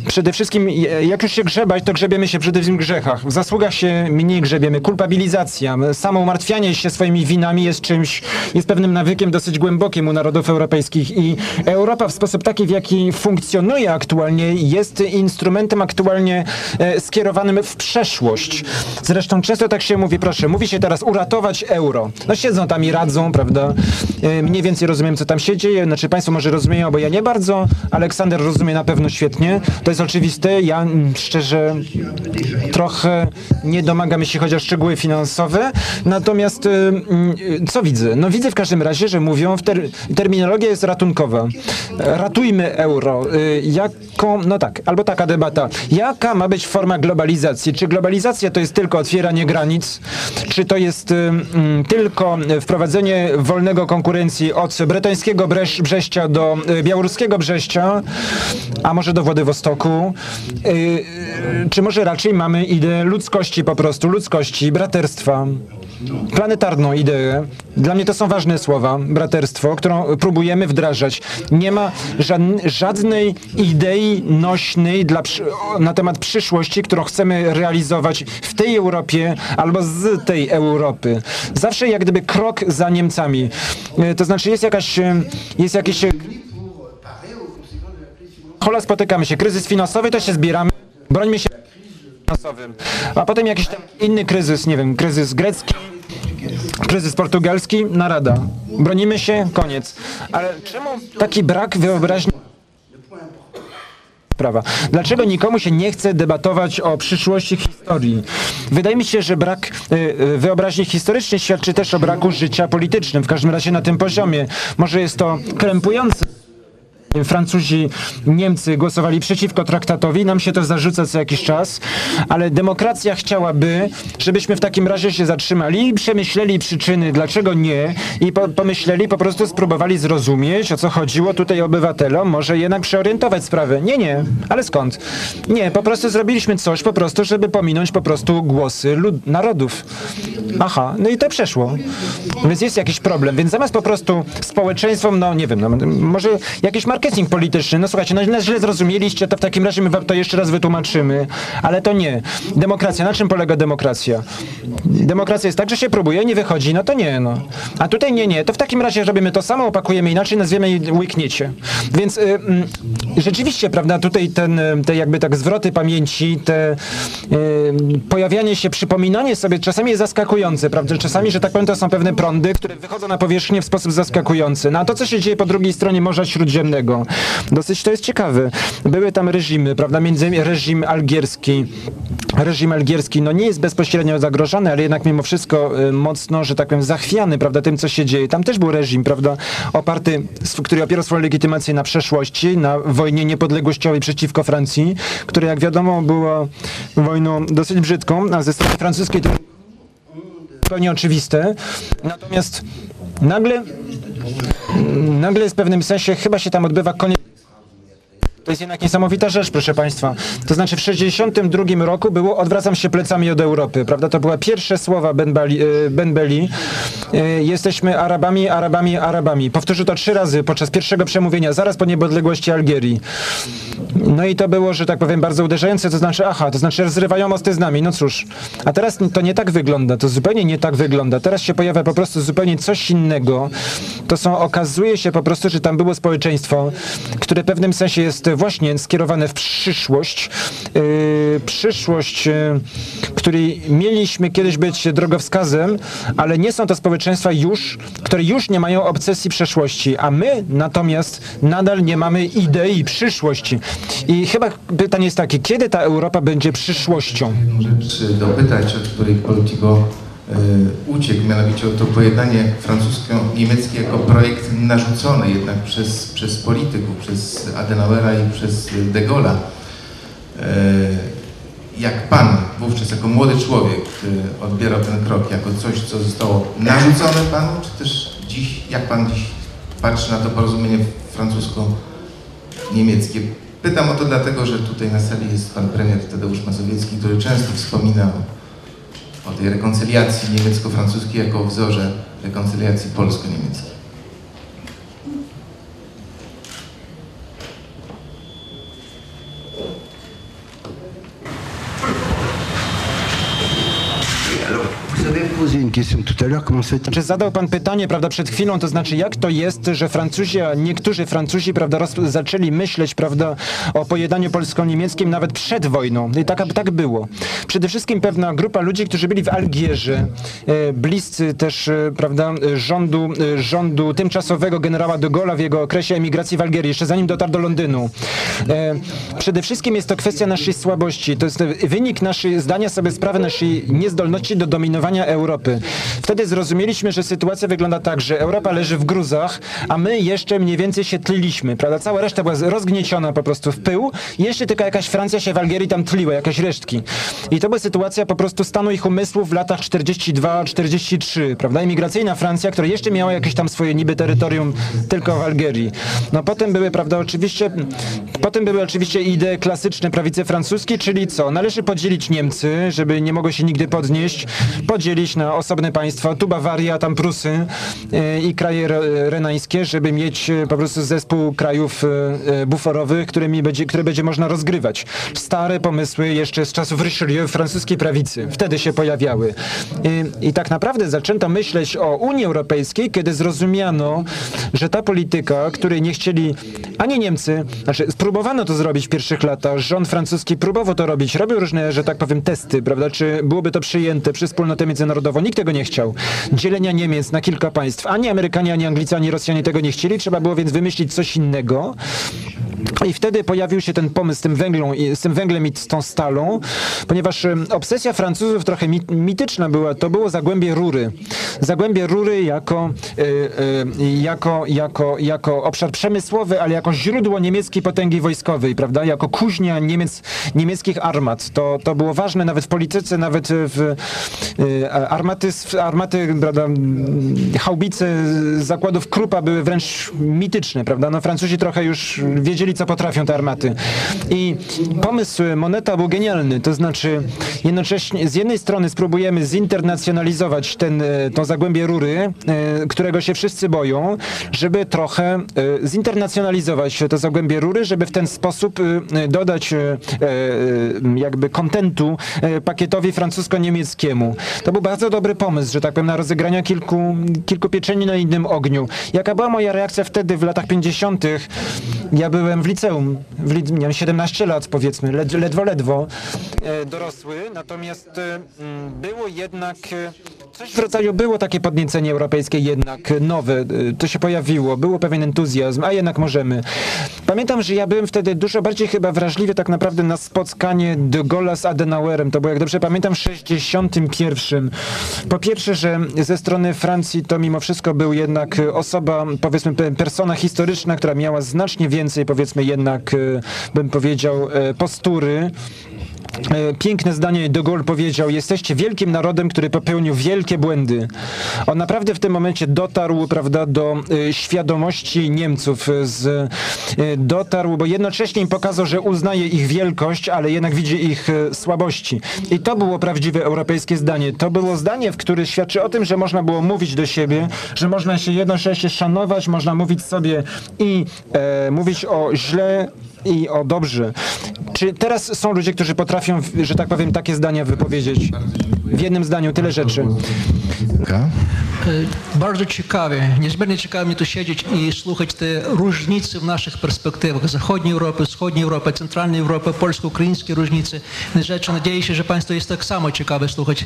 Przede wszystkim, jak już się grzebać, to grzebiemy się przede wszystkim w grzechach. W zasługach się mniej grzebiemy. Kulpabilizacja, samo umartwianie się swoimi winami jest czymś, jest pewnym nawykiem dosyć głębokim u narodów europejskich i Europa w sposób taki, w jaki funkcjonuje aktualnie, jest instrumentem aktualnie e, skierowanym w przeszłość. Zresztą często tak się mówi, proszę, mówi się teraz uratować euro. No siedzą tam i radzą, prawda? E, Mniej więcej rozumiem, co tam się dzieje. Znaczy państwo może rozumieją, bo ja nie bardzo. Aleksander rozumie na pewno świetnie. To jest oczywiste. Ja mm, szczerze trochę nie domagam, jeśli chodzi o szczegóły finansowe. Natomiast y, y, co widzę? No widzę w każdym razie, że mówią, w ter terminologia jest ratunkowa. Ratujmy euro. Y, jaką, no tak, albo taka debata. Jaka ma być forma globalizacji? Czy globalizacja to jest tylko otwieranie granic? Czy to jest y, mm, tylko wprowadzenie wolnego konkurencji od bretońskiego Bresz Brześcia do y, białoruskiego Brześcia, a może do Władywostoku? Y, y, czy może raczej mamy ideę ludzkości po prostu, ludzkości, braterstwa? Planetarną ideę. Dla mnie to są ważne słowa, braterstwo, którą próbujemy wdrażać. Nie ma żadn- żadnej idei nośnej dla, na temat przyszłości, którą chcemy realizować w tej Europie albo z tej Europy. Zawsze jak gdyby krok za Niemcami. E, To znaczy jest jakaś, e, jest jakiś e, Hola, spotykamy się. Kryzys finansowy, to się zbieramy. Brońmy się finansowym. A potem jakiś tam inny kryzys, nie wiem, kryzys grecki, kryzys portugalski, narada. Bronimy się, koniec. Ale czemu taki brak wyobraźni Dlaczego nikomu się nie chce debatować o przyszłości historii? Wydaje mi się, że brak y, y, wyobraźni historycznej świadczy też o braku życia politycznym, w każdym razie na tym poziomie. Może jest to krępujące. Francuzi, Niemcy głosowali przeciwko traktatowi, nam się to zarzuca co jakiś czas, ale demokracja chciałaby, żebyśmy w takim razie się zatrzymali i przemyśleli przyczyny, dlaczego nie i po, pomyśleli, po prostu spróbowali zrozumieć, o co chodziło tutaj obywatelom, może jednak przeorientować sprawę. Nie, nie, ale skąd? Nie, po prostu zrobiliśmy coś po prostu, żeby pominąć po prostu głosy narodów. Aha, no i to przeszło. Więc jest jakiś problem, więc zamiast po prostu społeczeństwom, no nie wiem, no, może jakiś marketing polityczny, no słuchajcie, no źle zrozumieliście, to w takim razie my wam to jeszcze raz wytłumaczymy, ale to nie. Demokracja, na czym polega demokracja? Demokracja jest tak, że się próbuje, nie wychodzi, no to nie, no. A tutaj nie, nie, to w takim razie robimy to samo, opakujemy inaczej, nazwiemy i łykniecie. Więc y, mm, rzeczywiście, prawda, tutaj ten, y, te jakby tak zwroty pamięci, te y, pojawianie się, przypominanie sobie czasami jest zaskakujące, prawda, czasami, że tak powiem, to są pewne prądy, które wychodzą na powierzchnię w sposób zaskakujący. No a to, co się dzieje po drugiej stronie Morza Śródziemnego, dosyć to jest ciekawe. Były tam reżimy, prawda, między innymi reżim algierski, reżim algierski, no nie jest bezpośrednio zagrożony, ale jednak mimo wszystko y, mocno, że tak powiem, zachwiany, prawda, tym, co się dzieje. Tam też był reżim, prawda, oparty, który opierał swoją legitymację na przeszłości, na wojnie niepodległościowej przeciwko Francji, która, jak wiadomo, była wojną dosyć brzydką, a ze strony francuskiej to zupełnie oczywiste. Natomiast nagle, nagle w pewnym sensie chyba się tam odbywa koniec. To jest jednak niesamowita rzecz, proszę Państwa. To znaczy w 1962 roku było odwracam się plecami od Europy, prawda? To były pierwsze słowa Ben, Bali, e, ben. E, Jesteśmy Arabami, Arabami, Arabami. Powtórzył to trzy razy podczas pierwszego przemówienia, zaraz po niepodległości Algierii. No i to było, że tak powiem, bardzo uderzające, to znaczy, aha, to znaczy rozrywają mosty z nami, no cóż. A teraz to nie tak wygląda, to zupełnie nie tak wygląda. Teraz się pojawia po prostu zupełnie coś innego. To są, okazuje się po prostu, że tam było społeczeństwo, które w pewnym sensie jest właśnie skierowane w przyszłość. Yy, przyszłość, yy, której mieliśmy kiedyś być drogowskazem, ale nie są to społeczeństwa już, które już nie mają obsesji przeszłości, a my natomiast nadal nie mamy idei przyszłości. I chyba pytanie jest takie, kiedy ta Europa będzie przyszłością? rzecz dopytać, od której Politico e, uciekł, mianowicie to pojednanie francusko-niemieckie jako projekt narzucony jednak przez, przez polityków, przez Adenauera i przez de Gaulle'a. E, jak pan wówczas jako młody człowiek e, odbierał ten krok jako coś, co zostało narzucone panu, czy też dziś, jak pan dziś patrzy na to porozumienie francusko-niemieckie? Pytam o to dlatego, że tutaj na sali jest pan premier Tadeusz Mazowiecki, który często wspomina o, o tej rekoncyliacji niemiecko-francuskiej jako wzorze rekoncyliacji polsko-niemieckiej. Ça Znaczy zadał pan pytanie, prawda, przed chwilą, to znaczy jak to jest, że Francuzi, a niektórzy Francuzi, prawda, roz, zaczęli myśleć, prawda, o pojednaniu polsko-niemieckim nawet przed wojną. I tak, tak było. Przede wszystkim pewna grupa ludzi, którzy byli w Algierze, e, bliscy też, e, prawda, rządu, e, rządu tymczasowego generała de Gaulle'a w jego okresie emigracji w Algierii, jeszcze zanim dotarł do Londynu. E, przede wszystkim jest to kwestia naszej słabości. To jest wynik naszej, zdania sobie sprawy naszej niezdolności do dominowania Europy. Wtedy zrozumieliśmy, że sytuacja wygląda tak, że Europa leży w gruzach, a my jeszcze mniej więcej się tliliśmy, prawda? Cała reszta była rozgnieciona po prostu w pył jeszcze tylko jakaś Francja się w Algierii tam tliła, jakieś resztki. I to była sytuacja po prostu stanu ich umysłów w latach 42-43, prawda? Imigracyjna Francja, która jeszcze miała jakieś tam swoje niby terytorium tylko w Algierii. No potem były, prawda, oczywiście, potem były oczywiście idee klasyczne prawicy francuskiej, czyli co? Należy podzielić Niemcy, żeby nie mogło się nigdy podnieść, podzielić na osobne państwa, tu Bawaria, tam Prusy e, i kraje re- renańskie, żeby mieć e, po prostu zespół krajów e, buforowych, którymi będzie, które będzie można rozgrywać. Stare pomysły jeszcze z czasów Richelieu francuskiej prawicy wtedy się pojawiały. I, I tak naprawdę zaczęto myśleć o Unii Europejskiej, kiedy zrozumiano, że ta polityka, której nie chcieli ani Niemcy, znaczy spróbowano to zrobić w pierwszych latach, rząd francuski próbował to robić, robił różne, że tak powiem, testy, prawda, czy byłoby to przyjęte przez wspólnotę międzynarodową. Nikt tego nie chciał. Dzielenia Niemiec na kilka państw. Ani Amerykanie, ani Anglicy, ani Rosjanie tego nie chcieli. Trzeba było więc wymyślić coś innego. I wtedy pojawił się ten pomysł z tym, węglą, z tym węglem i z tą stalą, ponieważ obsesja Francuzów trochę mit, mityczna była, to było Zagłębie Rury. Zagłębie Rury jako, e, e, jako, jako, jako obszar przemysłowy, ale jako źródło niemieckiej potęgi wojskowej, prawda? Jako kuźnia Niemiec, niemieckich armat. To, to było ważne nawet w polityce, nawet w e, armaty, armaty prawda, haubice zakładów Krupa były wręcz mityczne, prawda? No Francuzi trochę już wiedzieli, co potrafią te armaty. I pomysł Moneta był genialny, to znaczy jednocześnie z jednej strony spróbujemy zinternacjonalizować ten, e, to zagłębie rury, e, którego się wszyscy boją, żeby trochę e, zinternacjonalizować to zagłębie rury, żeby w ten sposób dodać jakby kontentu pakietowi francusko-niemieckiemu. To był bardzo dobry pomysł, że tak powiem, na rozegrania kilku, kilku pieczeni na innym ogniu. Jaka była moja reakcja wtedy w latach 50. Ja byłem w liceum, w li, miałem 17 lat powiedzmy, led, ledwo, ledwo e, dorosły, natomiast e, było jednak e, coś w rodzaju, było takie podniecenie europejskie jednak nowe, e, to się pojawiło, było pewien entuzjazm, a jednak możemy. Pamiętam, że ja byłem wtedy dużo bardziej chyba wrażliwy tak naprawdę na spotkanie de Gaulle'a z Adenauerem, to było jak dobrze pamiętam w 61. Po pierwsze, że ze strony Francji to mimo wszystko był jednak e, osoba, powiedzmy pe- persona historyczna, która miała znacznie więcej powiedzmy jednak, e, bym powiedział, postury piękne zdanie de Gaulle powiedział, jesteście wielkim narodem, który popełnił wielkie błędy. On naprawdę w tym momencie dotarł, prawda, do e, świadomości Niemców, e, z, e, dotarł, bo jednocześnie im pokazał, że uznaje ich wielkość, ale jednak widzi ich e, słabości. I to było prawdziwe europejskie zdanie. To było zdanie, w które świadczy o tym, że można było mówić do siebie, że można się jednocześnie szanować, można mówić sobie i e, mówić o źle i o dobrze. Czy teraz są ludzie, którzy potrafią, że tak powiem, takie zdania wypowiedzieć? W jednym zdaniu tyle rzeczy. E, Bardzo ciekawie, niezmiernie ciekawe mnie tu siedzieć i słuchać te różnice w naszych perspektywach. Zachodniej Europy, wschodniej Europy, centralnej Europy, polsko-ukraińskie różnice. Rzeczy, nadzieję się, że Państwo jest tak samo ciekawe słuchać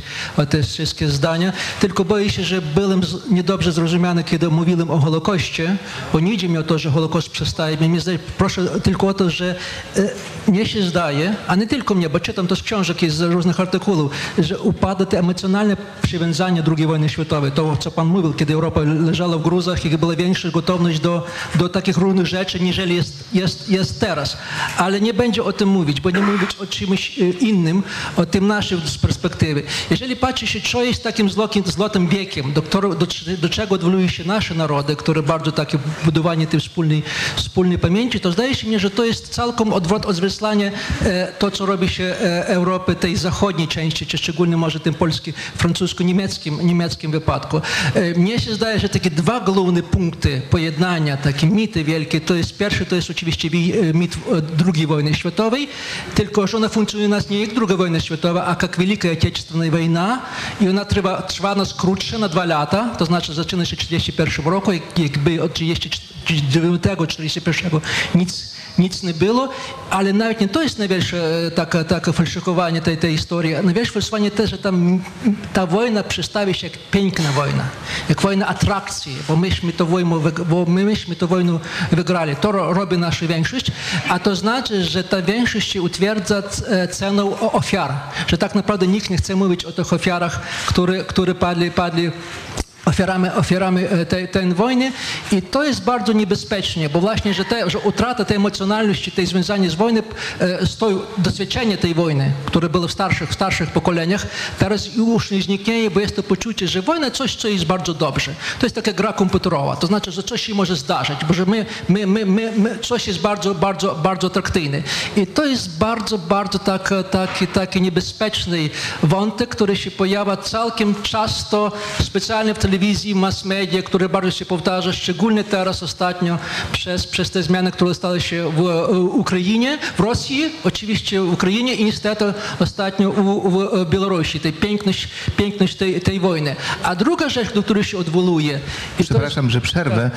te wszystkie zdania. Tylko boję się, że byłem niedobrze zrozumiany, kiedy mówiłem o Holokoście, bo nie idzie mi o to, że Holokost przestaje. Mnie zdaje, proszę tylko o to, że e, mnie się zdaje, a nie tylko mnie, bo czytam to z książek i z różnych artykułów, że upada te emocjonalne przywiązanie II wojny światowej. To, co Pan mówił, kiedy Europa leżała w gruzach i była większa gotowość do, do takich różnych rzeczy, niżeli jest, jest, jest teraz. Ale nie będzie o tym mówić, bo nie mówić o czymś e, innym, o tym naszym z perspektywy. Jeżeli patrzy się, co jest takim złotym, złotym wiekiem, do, do, do czego odwołują się nasze narody, które bardzo takie budowanie tej wspólnej, wspólnej pamięci, to zdaje się mnie, że to jest całkiem odwrot, odzwierciedlanie e, to, co robi się e, Europy, tej zachodniej części, czy szczególnie może tym polskim, francusko-niemieckim niemieckim wypadku. E, mnie się zdaje, że takie dwa główne punkty pojednania, takie mity wielkie, to jest pierwszy, to jest oczywiście wi- e, mit e, II wojny światowej, tylko że ona funkcjonuje u nas nie jak II wojna światowa, a jak Wielka Отечественная wojna i ona trwa, trwa nas krótsze, na dwa lata, to znaczy zaczyna się w 1941 roku, jak- jakby od 1939-1941 nic nic nie było, ale nawet nie to jest największe e, takie, takie falszykowanie tej, tej historii. Największe falszykowanie też, że tam ta wojna przedstawia się jak piękna wojna, jak wojna atrakcji, bo myśmy to wojnę, wyg- bo my myśmy to wojnę wygrali. To ro, robi nasza większość, a to znaczy, że ta większość się utwierdza e, ceną o- ofiar, że tak naprawdę nikt nie chce mówić o tych ofiarach, ofiarami, ofiarami e, tej, tej wojny i to jest bardzo niebezpiecznie, bo właśnie, że, te, że utrata tej emocjonalności, tej związania z wojną, e, z tą doświadczenie tej wojny, które było w starszych, w starszych pokoleniach, teraz już nie zniknieje, bo jest to poczucie, że wojna coś, co jest bardzo dobrze. To jest taka gra komputerowa, to znaczy, że coś się może zdarzyć, bo że my, my, my, my, my coś jest bardzo, bardzo, bardzo atrakcyjne. I to jest bardzo, bardzo tak, taki, taki niebezpieczny wątek, który się pojawia całkiem często specjalnie w telewizji, mass media, który bardzo się powtarza, szczególnie teraz ostatnio przez, przez te zmiany, które stały się w e, Ukrainie, w Rosji, oczywiście w Ukrainie i niestety ostatnio w e, Białorusi, tej piękność, piękność tej, tej wojny. A druga rzecz, do której się odwołuje, i to Przepraszam, że przerwę,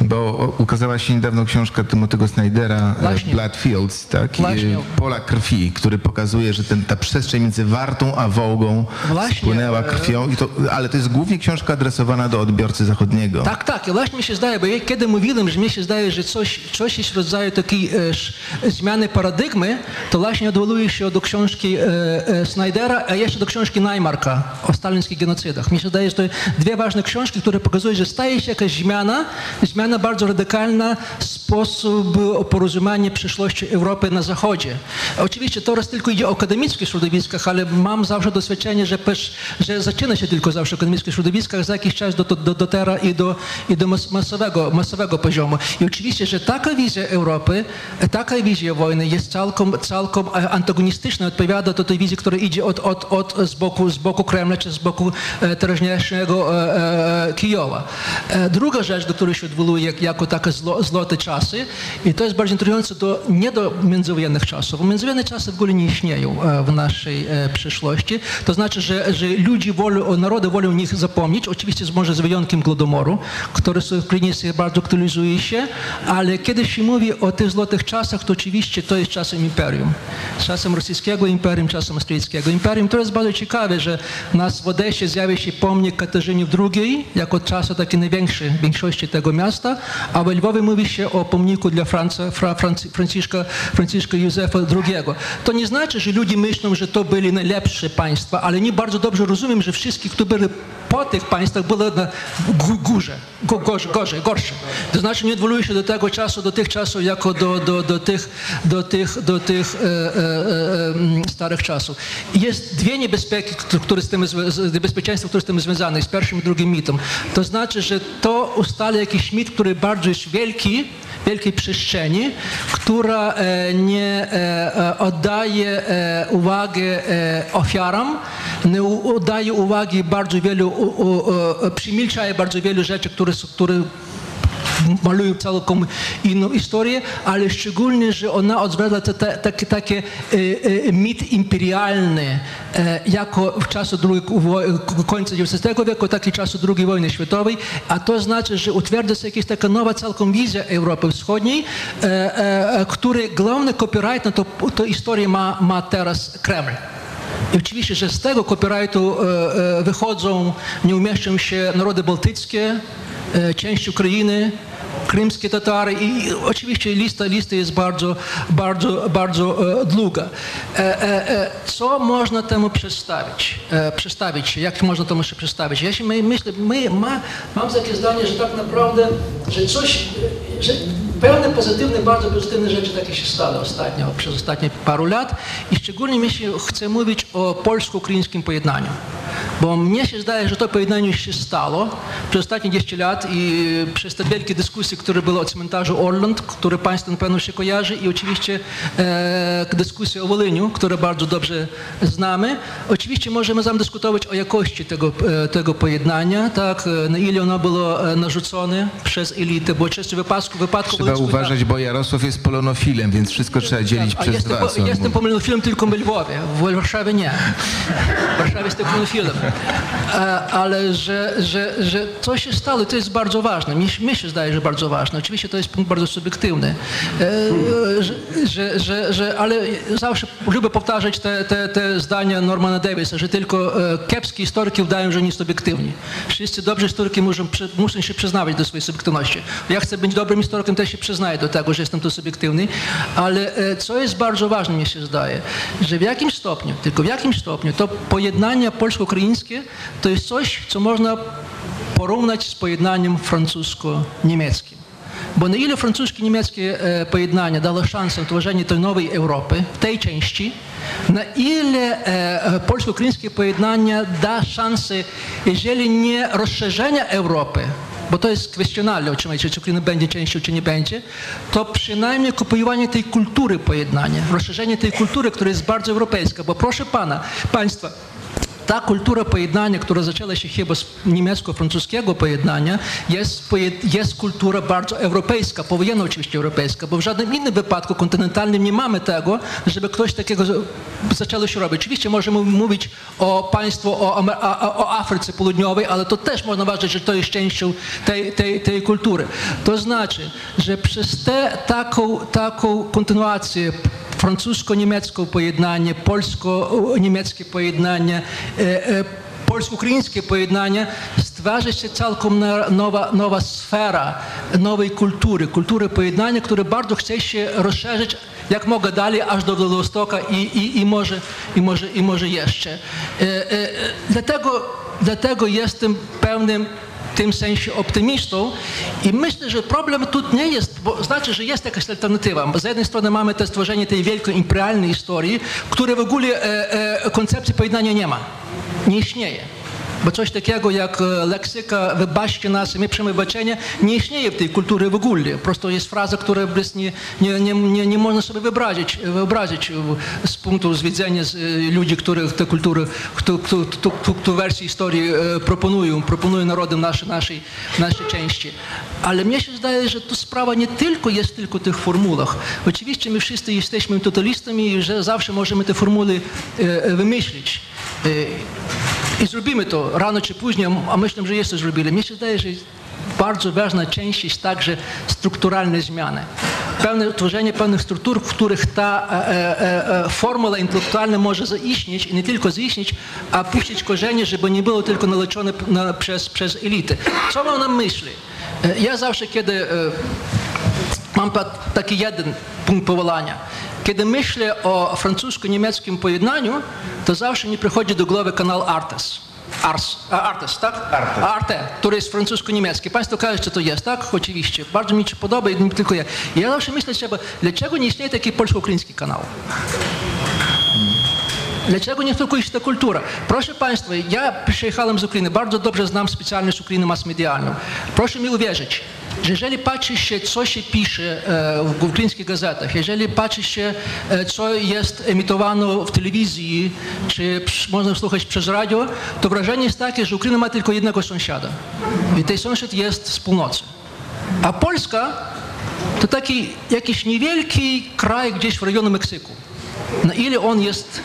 bo ukazała się niedawno książka Timothy'ego Snydera e, Właśnie. Blood Fields, tak? Właśnie. Pola krwi, który pokazuje, że ten, ta przestrzeń między Wartą a Wołgą Właśnie. spłynęła krwią, to, ale to jest głównie książka adresowana do odbiorcy zachodniego. Tak, tak. I właśnie mi się zdaje, bo ja kiedy mówiłem, że mi się zdaje, że coś, coś jest w rodzaju takiej e, zmiany paradygmy, to właśnie odwołuję się do książki e, e, Snydera, a jeszcze do książki Najmarka o stalinskich genocydach. Mi się zdaje, że to dwie ważne książki, które pokazują, że staje się jakaś zmiana, zmiana bardzo radykalna, sposób porozumienia przyszłości Europy na Zachodzie. Oczywiście teraz tylko idzie o akademickich środowiskach, ale mam zawsze doświadczenie, że, że zaczyna się tylko zawsze w akademickich środowiskach, za jakiś czas do, do, do, dotera i do, i do mas- masowego, masowego poziomu. I oczywiście, że taka wizja Europy, taka wizja wojny jest całkiem, całkiem antagonistyczna, odpowiada do tej wizji, która idzie od, od, od z, boku, z boku Kremla czy z boku e, teraźniejszego e, e, Kijowa. E, druga rzecz, do której się odwołuje jak, jako takie zlo, złote czasy, i to jest bardzo interesujące, to nie do międzywojennych czasów. Bo Międzywojenne czasy w ogóle nie istnieją e, w naszej e, przyszłości. To znaczy, że, że ludzie wolą, narody wolą o nich zapomnieć, oczywiście z, może z wyjątkiem Głodomoru, który w się bardzo aktualizuje się, ale kiedy się mówi o tych złotych czasach, to oczywiście to jest czasem imperium. Czasem rosyjskiego imperium, czasem austriackiego imperium. To jest bardzo ciekawe, że nas w Odesie zjawia się pomnik Katarzyny II jako czasu taki największy w większości tego miasta, a w Lwowie mówi się o pomniku dla Franca, Fra, Franc, Franciszka, Franciszka Józefa II. To nie znaczy, że ludzie myślą, że to byli najlepsze państwa, ale nie bardzo dobrze rozumiem, że wszystkich, którzy byli po tych państwach było górze, go- gorzej, gorzej, gorsze. To znaczy nie odwołuje się do tego czasu, do tych czasów, jako do, do, do tych, do tych, do tych e, e, e, starych czasów. Jest dwie niebezpieki, któ- które z tym, które z tym związane, z pierwszym i drugim mitem. To znaczy, że to ustali jakiś mit, który bardzo jest wielki, wielkiej przestrzeni, która e, nie e, e, oddaje uwagi ofiarom, nie u- oddaje uwagi bardzo wielu, e, przemilczaje bardzo wielu rzeczy, które, które malują całkiem inną historię, ale szczególnie, że ona odzwierciedla te, takie, takie e, e, mit imperialny, e, jako w czasu drugiej, końca XIX wieku, tak i czasu II wojny światowej, a to znaczy, że utwierdza się jakaś taka nowa całkiem wizja Europy Wschodniej, który główny copyright na to, to historię ma, ma teraz Kreml. I oczywiście, że z tego copyrightu wychodzą, nie umieszczą się narody bałtyckie, część Ukrainy, krymskie Tatary i oczywiście lista, lista jest bardzo, bardzo, bardzo e, długa. E, e, co można temu przedstawić? E, przedstawić? Jak można temu się przedstawić? Ja się my, myślę, my ma, mam takie zdanie, że tak naprawdę, że coś, że pewne pozytywne, bardzo pozytywne rzeczy takie się stały ostatnio, przez ostatnie paru lat i szczególnie mi się chce mówić o polsko-ukraińskim pojednaniu. Bo mnie się zdaje, że to pojednanie się stało przez ostatnie 10 lat i przez te wielkie dyskusje, które były o cmentarzu Orland, które Państwo na pewno się kojarzy i oczywiście e, dyskusje o Woliniu, które bardzo dobrze znamy. Oczywiście możemy tam dyskutować o jakości tego, e, tego pojednania, tak, na ile ono było e, narzucone przez elitę, bo często wypadku, wypadku Trzeba uważać, bo Jarosław jest polonofilem, więc wszystko trzeba dzielić a przez jestem, dwa. po- jestem mówi. pomylonofilem tylko w Lwowie, w Warszawie nie. W Warszawie jestem pomylonofilem. E, Ale że, że, że co się stało, to jest bardzo ważne. Mi, mi się zdaje, że bardzo ważne. Oczywiście to jest punkt bardzo subiektywny. E, że, że, że, ale zawsze lubię powtarzać te, te, te zdania Normana Davisa, że tylko e, kiepskie historyki udają, że nie subiektywni. Wszyscy dobrzy historyki muszą, muszą się przyznawać do swojej subiektywności. Ja chcę być dobrym historykiem, też się przyznaję do tego, że jestem tu subiektywny, ale e, co jest bardzo ważne, mi się zdaje, że w jakimś stopniu, tylko w jakimś stopniu, to pojednanie polsko-ukraińskie to jest coś, co można porównać z pojednaniem francusko-niemieckim. Bo na ile francuskie-niemieckie e, pojednanie dało szansę tworzenia tej nowej Europy, w tej części, na ile e, e, polsko-ukraińskie pojednanie da szansę, jeżeli nie rozszerzenia Europy, bo to jest kwestionalne oczywiście, czy Ukraina będzie częścią, czy nie będzie, to przynajmniej kopiowanie tej kultury pojednania, rozszerzenie tej kultury, która jest bardzo europejska. Bo proszę pana, państwa, ta kultura pojednania, która zaczęła się chyba z niemiecko-francuskiego pojednania, jest, jest kultura bardzo europejska, powojenna oczywiście europejska, bo w żadnym innym wypadku kontynentalnym nie mamy tego, żeby ktoś takiego zaczęło się robić. Oczywiście możemy mówić o państwu, o, a- o Afryce Południowej, ale to też można uważać, że to jest częścią tej, tej, tej kultury. To znaczy, że przez tę taką, taką kontynuację francusko-niemieckie pojednanie, polsko-niemieckie pojednanie, e, e, polsko-ukraińskie pojednanie, stwarza się całkiem nowa, nowa sfera nowej kultury, kultury pojednania, która bardzo chce się rozszerzyć jak mogę dalej, aż do Wostoka i, i, i, może, i, może, i może jeszcze. E, dlatego, dlatego jestem pewnym w tym sensie optymistą i myślę, że problem tu nie jest, bo znaczy, że jest jakaś alternatywa. Z jednej strony mamy to stworzenie tej wielkiej imperialnej historii, której w ogóle e, e, koncepcji pojednania nie ma, nie istnieje. Bo coś takiego jak e, leksyka wybaczcie nas, my przyjmujemy wybaczenie, nie istnieje w tej kulturze w ogóle. Po prostu jest fraza, która nie, nie, nie, nie, nie można sobie wyobrazić, wyobrazić e, z punktu widzenia e, ludzi, których tę którą, którą, którą wersję historii proponują, proponują narodom naszej, naszej, naszej części. Ale mnie się zdaje, że tu sprawa nie tylko jest tylko w tych formułach. Oczywiście my wszyscy jesteśmy totalistami i że zawsze możemy te formuły wymyślić. E, i zrobimy to rano czy później, a myślę, że jest to zrobili. Mnie się że bardzo ważna część jest także strukturalne zmiany. Pewne tworzenie pewnych struktur, w których ta e, e, e, formuła intelektualna może zaistnieć i nie tylko zaistnieć, a puścić korzenie, żeby nie było tylko naleczone na, przez, przez elity. Co mam na myśli? E, Ja zawsze, kiedy e, mam taki jeden punkt powołania. Kiedy myślę o francusko-niemieckim pojednaniu, to zawsze mi przychodzi do głowy kanał Artes. Ars, Artes, tak? Arte. Arte, który jest francusko-niemiecki. Państwo każecie, co to jest, tak? Oczywiście. Bardzo mi się podoba i tylko ja. Ja zawsze myślę sobie, dlaczego nie istnieje taki polsko-ukraiński kanał? Dlaczego nie tylko ta kultura? Proszę Państwa, ja przyjechałem z Ukrainy, bardzo dobrze znam specjalność Ukrainy mass-medialną. Proszę mi uwierzyć, jeżeli patrzy się, co się pisze e, w ukraińskich gazetach, jeżeli patrzy się, e, co jest emitowane w telewizji, czy można słuchać przez radio, to wrażenie jest takie, że Ukraina ma tylko jednego sąsiada. I ten sąsiad jest z północy. A Polska to taki jakiś niewielki kraj gdzieś w rejonie Meksyku. Na ile on jest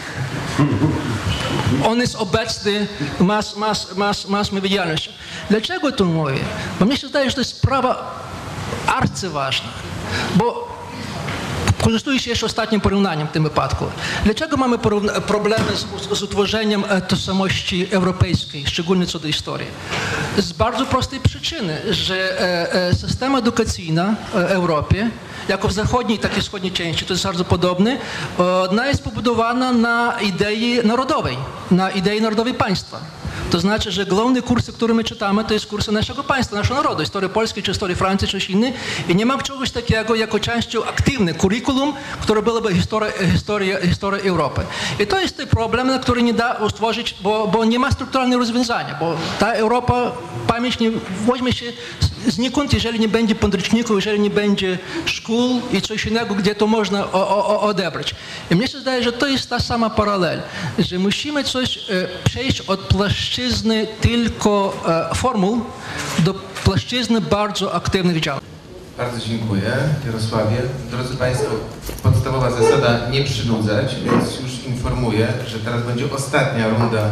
on jest obecny w mas, mas, mas, mas medialności. Dlaczego to mówię? Bo mnie się zdaje, że to jest sprawa arcyważna. Bo Korzystuje się jeszcze ostatnim porównaniem w tym wypadku. Dlaczego mamy problemy z, z utworzeniem e, tożsamości europejskiej, szczególnie co do historii? Z bardzo prostej przyczyny, że e, e, system edukacyjny w Europie, jako w zachodniej, tak i wschodniej części, to jest bardzo podobny, ona jest pobudowana na idei narodowej, na idei narodowej państwa. To znaczy, że główne kursy, które my czytamy, to jest kursy naszego państwa, naszego narodu, historii polskiej, czy historii Francji, czy innego. I nie ma czegoś takiego jako częścią aktywny kurikulum, które byłoby historia, historia, historia Europy. I to jest ten problem, na który nie da stworzyć, bo, bo nie ma strukturalnego rozwiązania, bo ta Europa, pamięć nie weźmie się znikąd, jeżeli nie będzie podręczników, jeżeli nie będzie szkół i coś innego, gdzie to można o, o, odebrać. I mnie się zdaje, że to jest ta sama paralel, że musimy coś e, przejść od płaszczyzny tylko e, formuł do płaszczyzny bardzo aktywnych działań. Bardzo dziękuję, Jarosławie. Drodzy Państwo, podstawowa zasada nie przynudzać, więc już informuję, że teraz będzie ostatnia runda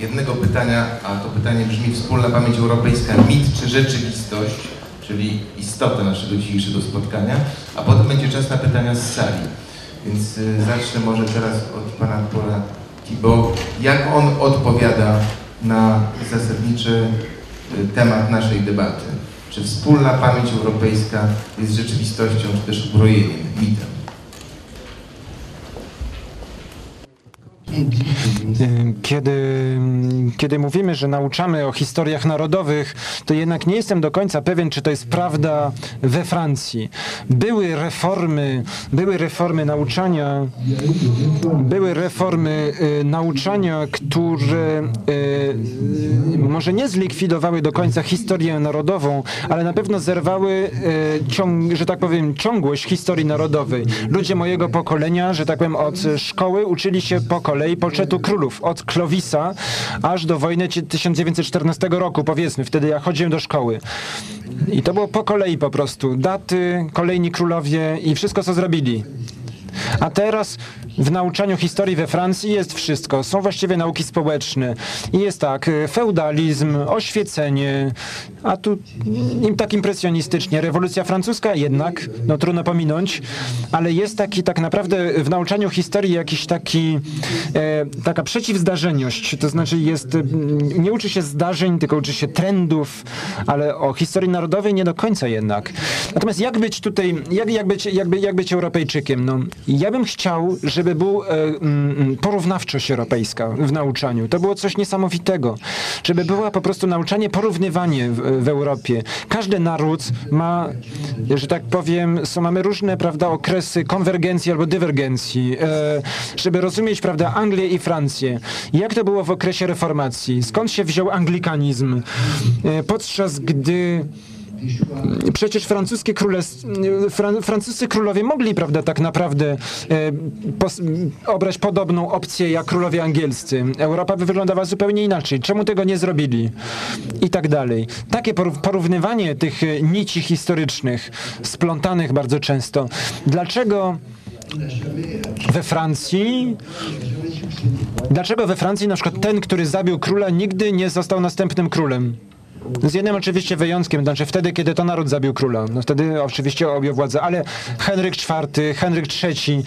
jednego pytania, a to pytanie brzmi Wspólna Pamięć Europejska, mit czy rzeczywistość, czyli istota naszego dzisiejszego spotkania, a potem będzie czas na pytania z sali. Więc y, zacznę może teraz od Pana Pola Thibault. Jak on odpowiada na zasadniczy y, temat naszej debaty? Czy wspólna pamięć europejska jest rzeczywistością, czy też ubrojeniem, mitem? Kiedy, kiedy mówimy, że nauczamy o historiach narodowych, to jednak nie jestem do końca pewien, czy to jest prawda we Francji. Były reformy, były reformy nauczania, były reformy y, nauczania, które y, może nie zlikwidowały do końca historię narodową, ale na pewno zerwały, y, ciąg, że tak powiem, ciągłość historii narodowej. Ludzie mojego pokolenia, że tak powiem, od szkoły uczyli się po kolei portretu królów, od Clovis,a aż do wojny 1914 roku, powiedzmy, wtedy ja chodziłem do szkoły. I to było po kolei po prostu. Daty, kolejni królowie i wszystko, co zrobili. A teraz w nauczaniu historii we Francji jest wszystko. Są właściwie nauki społeczne. I jest tak, feudalizm, oświecenie, a tu im tak impresjonistycznie. Rewolucja francuska jednak, no trudno pominąć, ale jest taki tak naprawdę w nauczaniu historii jakiś taki, e, taka przeciwzdarzeniość. To znaczy jest, nie uczy się zdarzeń, tylko uczy się trendów, ale o historii narodowej nie do końca jednak. Natomiast jak być tutaj, jak, jak, być, jak, by- jak być Europejczykiem? No, ja bym chciał, żeby był e, porównawczość europejska w nauczaniu. To było coś niesamowitego. Żeby była po prostu nauczanie, porównywanie w, Europie. Każdy naród ma, że tak powiem, są, mamy różne, prawda, okresy konwergencji albo dywergencji. E, żeby rozumieć, prawda, Anglię i Francję. Jak to było w okresie reformacji? Skąd się wziął anglikanizm? E, podczas gdy Przecież francuskie fran, francuscy królowie mogli, prawda, tak naprawdę e, pos, obrać podobną opcję jak królowie angielscy. Europa by wyglądała zupełnie inaczej. Czemu tego nie zrobili? I tak dalej. Takie porów- porównywanie tych e, nici historycznych, splątanych bardzo często. Dlaczego we Francji Dlaczego we Francji na przykład ten, który zabił króla, nigdy nie został następnym królem? Z jednym oczywiście wyjątkiem, znaczy wtedy, kiedy to naród zabił króla. No wtedy oczywiście objął władzę, ale Henryk IV, Henryk III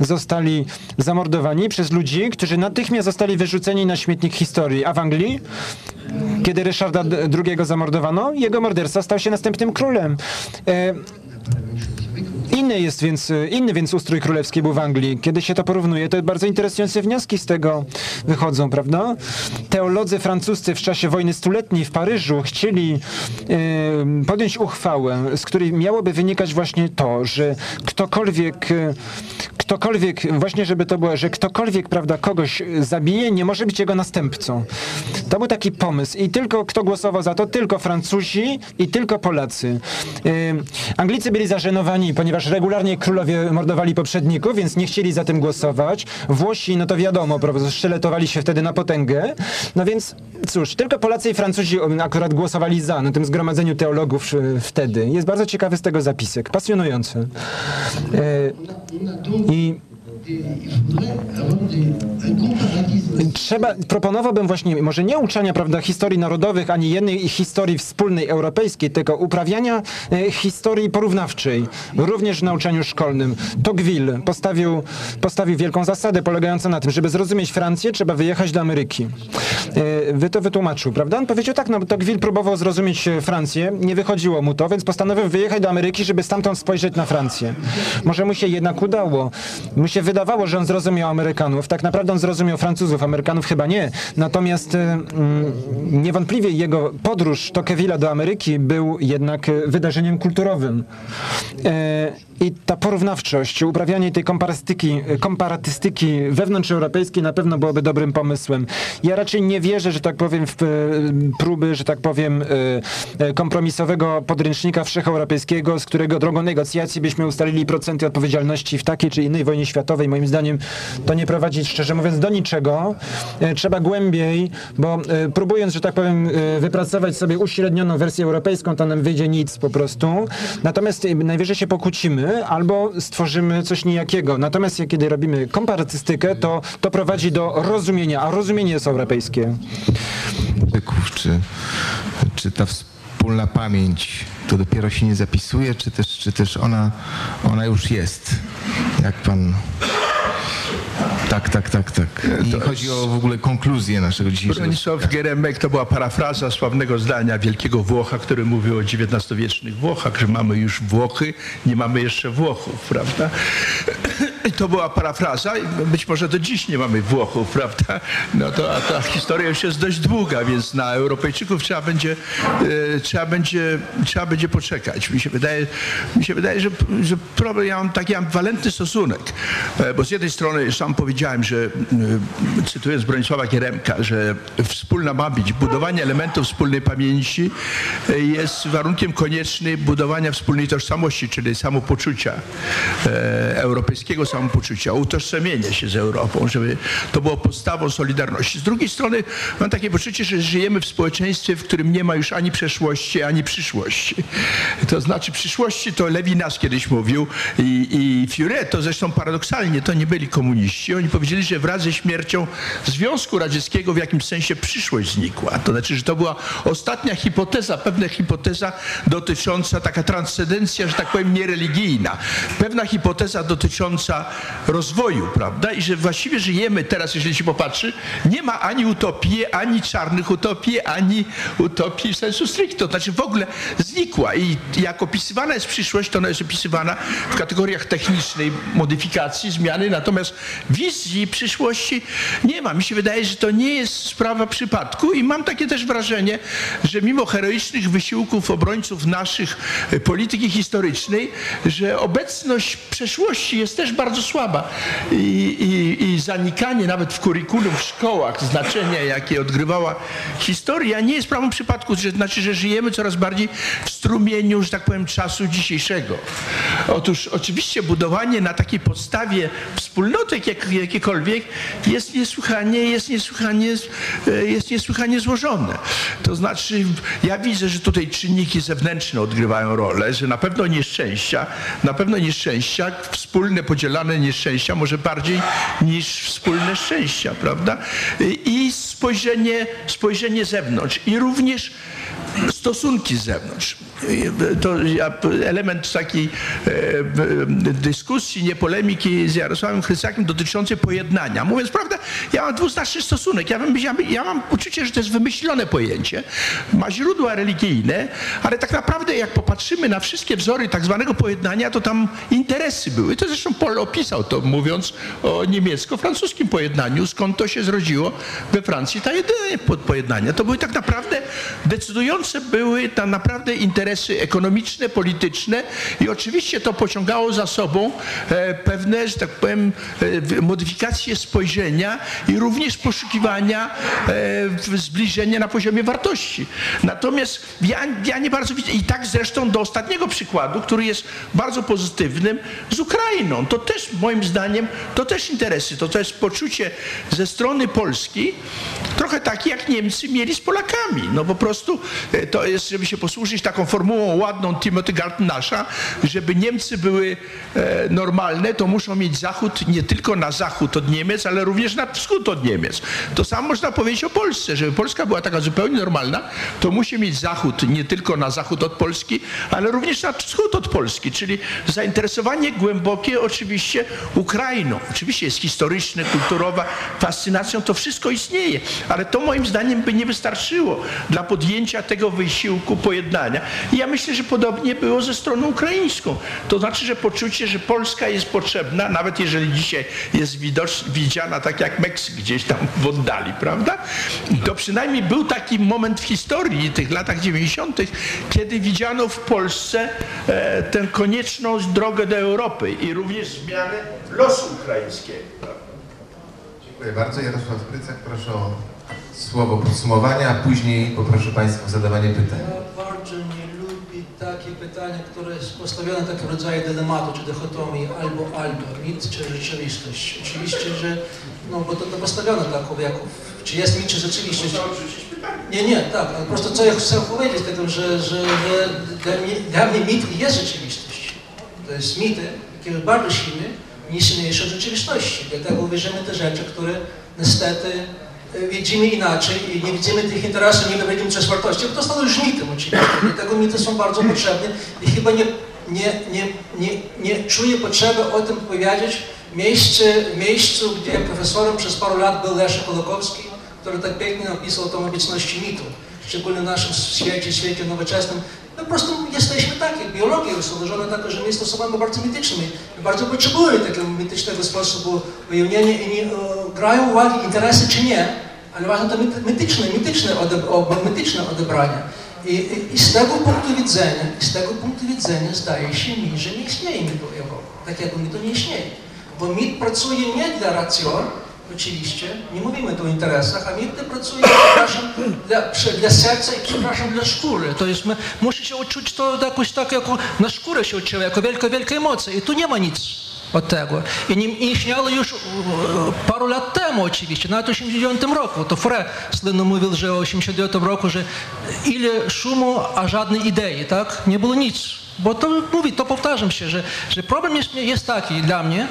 zostali zamordowani przez ludzi, którzy natychmiast zostali wyrzuceni na śmietnik historii. A w Anglii, kiedy Ryszarda II zamordowano, jego morderca stał się następnym królem. E, Inny jest więc, y, inny więc ustrój królewski był w Anglii. Kiedy się to porównuje, to bardzo interesujące wnioski z tego wychodzą, prawda? Teolodzy francuscy w czasie wojny stuletniej w Paryżu chcieli y, podjąć uchwałę, z której miałoby wynikać właśnie to, że ktokolwiek, y, ktokolwiek, właśnie żeby to było, że ktokolwiek, prawda, kogoś zabije, nie może być jego następcą. To był taki pomysł i tylko kto głosował za to? Tylko Francuzi i tylko Polacy. Y, Anglicy byli zażenowani, ponieważ regularnie królowie mordowali poprzedników, więc nie chcieli za tym głosować. Włosi, no to wiadomo, prawda, sztyletowali się wtedy na potęgę. No więc cóż, tylko Polacy i Francuzi akurat głosowali za na tym zgromadzeniu teologów y, wtedy. Jest bardzo ciekawy z tego zapisek, pasjonujący. Y, I Trzeba, proponowałbym właśnie, może nie uczenia prawda, historii narodowych, ani jednej historii wspólnej europejskiej, tylko uprawiania e, historii porównawczej, również w nauczaniu szkolnym. Tocqueville postawił, postawił wielką zasadę polegającą na tym, żeby zrozumieć Francję, trzeba wyjechać do Ameryki. E, wy to wytłumaczył, prawda? On powiedział tak, no Tocqueville próbował zrozumieć e, Francję, nie wychodziło mu to, więc postanowił wyjechać do Ameryki, żeby stamtąd spojrzeć na Francję. Może mu się jednak udało. Mu się wydawało, że on zrozumiał Amerykanów. Tak naprawdę on zrozumiał Francuzów, Amerykanów chyba nie. Natomiast e, mm, niewątpliwie jego podróż Tocqueville'a do Ameryki był jednak e, wydarzeniem kulturowym. E, I ta porównawczość, uprawianie tej komparatystyki, komparatystyki wewnątrzeuropejskiej na pewno byłoby dobrym pomysłem. Ja raczej nie wierzę, że tak powiem, w próby, że tak powiem, kompromisowego podręcznika wszecheuropejskiego, z którego drogą negocjacji byśmy ustalili procenty odpowiedzialności w takiej czy innej wojnie światowej. Moim zdaniem to nie prowadzi, szczerze mówiąc, do niczego. E, Trzeba głębiej, bo e, próbując, że tak powiem, e, wypracować sobie uśrednioną wersję europejską, to nam wyjdzie nic po prostu. Natomiast najwyżej się pokłócimy albo stworzymy coś nijakiego. Natomiast kiedy robimy komparatystykę, to, to prowadzi do rozumienia, a rozumienie jest europejskie. języków, czy, ta wspólna pamięć to dopiero się nie zapisuje, czy też, czy też ona, ona już jest? Jak pan... Tak, tak, tak, tak. I chodzi o w ogóle konkluzję naszego dzisiejszego Bronisław Geremek to była parafraza sławnego zdania wielkiego Włocha, który mówił o XIX-wiecznych Włochach, że mamy już Włochy, nie mamy jeszcze Włochów, prawda? I to była parafraza i być może do dziś nie mamy Włochów, prawda? No to a ta historia już jest dość długa, więc na Europejczyków trzeba będzie, e, trzeba będzie, trzeba będzie poczekać. Mi się wydaje, mi się wydaje że, że problem, ja mam taki ambiwalentny stosunek, e, bo z jednej strony sam powiedziałem, że e, cytując Bronisława Gieremka, że wspólna ma być, budowanie elementów wspólnej pamięci e, jest warunkiem koniecznym budowania wspólnej tożsamości, czyli samopoczucia e, europejskiego samopoczucia, utożsamienia się z Europą, żeby to było podstawą solidarności. Z drugiej strony mam takie poczucie, że żyjemy w społeczeństwie, w którym nie ma już ani przeszłości, ani przyszłości. To znaczy przyszłości to Lewinas kiedyś mówił i, i Furet, to zresztą paradoksalnie to nie byli komuniści. Oni powiedzieli, że wraz ze śmiercią Związku Radzieckiego w jakimś sensie przyszłość znikła. To znaczy, że to była ostatnia hipoteza, pewna hipoteza dotycząca, taka transcendencja, że tak powiem, niereligijna. Pewna hipoteza dotycząca rozwoju, prawda? I że właściwie żyjemy teraz, jeżeli się popatrzy, nie ma ani utopii, ani czarnych utopii, ani utopii sensu stricto. To znaczy w ogóle znikła i jak opisywana jest przyszłość, to ona jest opisywana w kategoriach technicznej modyfikacji, zmiany, natomiast wizji przyszłości nie ma. Mi się wydaje, że to nie jest sprawa przypadku i mam takie też wrażenie, że mimo heroicznych wysiłków obrońców naszych e, polityki historycznej, że obecność przeszłości jest też bardzo słaba i, i, i zanikanie nawet w kurikulum w szkołach znaczenia, jakie odgrywała historia, nie jest sprawą przypadku, że znaczy, że żyjemy coraz bardziej w strumieniu, że tak powiem, czasu dzisiejszego. Otóż oczywiście budowanie na takiej podstawie wspólnotek jak, jakiekolwiek jest niesłychanie, jest niesłychanie, e, jest niesłychanie złożone. To znaczy, ja widzę, że tutaj czynniki zewnętrzne odgrywają rolę, że na pewno nieszczęścia, na pewno nieszczęścia, wspólne, podzielane nieszczęścia, może bardziej niż wspólne szczęścia, prawda? I spojrzenie, spojrzenie zewnątrz. I również stosunki z zewnątrz. To element takiej dyskusji, nie polemiki z Jarosławem Chrysakiem dotyczącej pojednania. Mówiąc prawdę, ja mam dwuznaczny stosunek. Ja, bym, ja, mam uczucie, że to jest wymyślone pojęcie. Ma źródła religijne, ale tak naprawdę jak popatrzymy na wszystkie wzory tak zwanego pojednania, to tam interesy były. To zresztą Paul opisał to, mówiąc o niemiecko-francuskim pojednaniu, skąd to się zrodziło we Francji, ta jedyne po- pojednania. To były tak naprawdę decydujące były tak naprawdę interesy ekonomiczne, polityczne i oczywiście to pociągało za sobą e, pewne, że tak powiem, e, modyfikacje spojrzenia i również poszukiwania e, zbliżenia na poziomie wartości. Natomiast ja, ja nie bardzo widzę i tak zresztą do ostatniego przykładu, który jest bardzo pozytywnym, z Ukrainą. To też moim zdaniem, to też interesy, to też poczucie ze strony Polski, trochę takie jak Niemcy mieli z Polakami. No po prostu to jest, żeby się posłużyć taką formułą ładną Timothy Gartnasza, żeby Niemcy były e, normalne, to muszą mieć Zachód nie tylko na zachód od Niemiec, ale również na wschód od Niemiec. To samo można powiedzieć o Polsce, żeby Polska była taka zupełnie normalna, to musi mieć Zachód nie tylko na zachód od Polski, ale również na wschód od Polski, czyli zainteresowanie głębokie oczywiście Ukrainą. Oczywiście jest historyczne, kulturowa, fascynacją, to wszystko istnieje, ale to moim zdaniem by nie wystarczyło dla podjęcia tego wysiłku pojednania. I ja myślę, że podobnie było ze stroną ukraińską. To znaczy, że poczucie, że Polska jest potrzebna, nawet jeżeli dzisiaj jest widocz, widziana tak jak Meksyk gdzieś tam w oddali, prawda? To przynajmniej był taki moment w historii, tych latach 90., kiedy widziano w Polsce e, tę konieczną drogę do Europy i również zmianę losu ukraińskiego. Dziękuję bardzo. Jarosław Grycak, proszę o słowo podsumowania, a później poproszę Państwa o zadawanie pytań. Ja bardzo nie lubię takie pytania, które jest postawione w takim rodzaju dylematu, czy dychotomii albo albo, mit czy rzeczywistość. Oczywiście, że, no bo to, to postawione tak, jako, czy jest mit, czy rzeczywistość. Nie, nie, tak, ale po prostu co ja chcę powiedzieć, tego, że, że, że dla, mnie, dla mnie mit jest rzeczywistość. To jest mity, który jest bardzo silny, nie silniejszy od rzeczywistości. Dlatego wierzymy te rzeczy, które niestety widzimy inaczej i nie widzimy tych interesów, nie widzimy przez wartości, to stało już mitem oczywiście. Dlatego mity są bardzo potrzebne i chyba nie, nie, nie, nie, nie czuję potrzeby o tym powiedzieć w miejscu, miejscu, gdzie profesorem przez paru lat był Leszek Kolokowski, który tak pięknie napisał o tym obecności mitu, szczególnie naszym świecie, świecie nowoczesnym. My po prostu jesteśmy takie, biologia jest ułożona taka, że my jesteśmy osobami bardzo mitycznymi. Bardzo potrzebujemy takiego mitycznego sposobu ujawnienia i nie, e, grają uwagi interesy czy nie, ale ważne to mit- mityczne, mityczne, ode, o, mityczne odebranie. I, i, I z tego punktu widzenia, z tego punktu widzenia zdaje się mi, że nie istnieje mitu Europy. Takiego mitu nie istnieje. Bo mit pracuje nie dla racjon, oczywiście, nie mówimy tu o interesach, a mit pracuje, [clears throat] przepraszam, dla, dla serca i przepraszam, dla skóry. To jest, my, musi się odczuć to jakoś tak, jako na skórę się odczuwa, jako wielka, wielka emocja. I tu nie ma nic od tego. I nie, nie już paru lat temu oczywiście, nawet w 89 roku. To Fre słynno mówił, że w 89 roku, że ile szumu, a żadnej idei, tak? Nie było nic. Bo to mówi, to powtarzam się, że, że problem jest, jest taki dla mnie,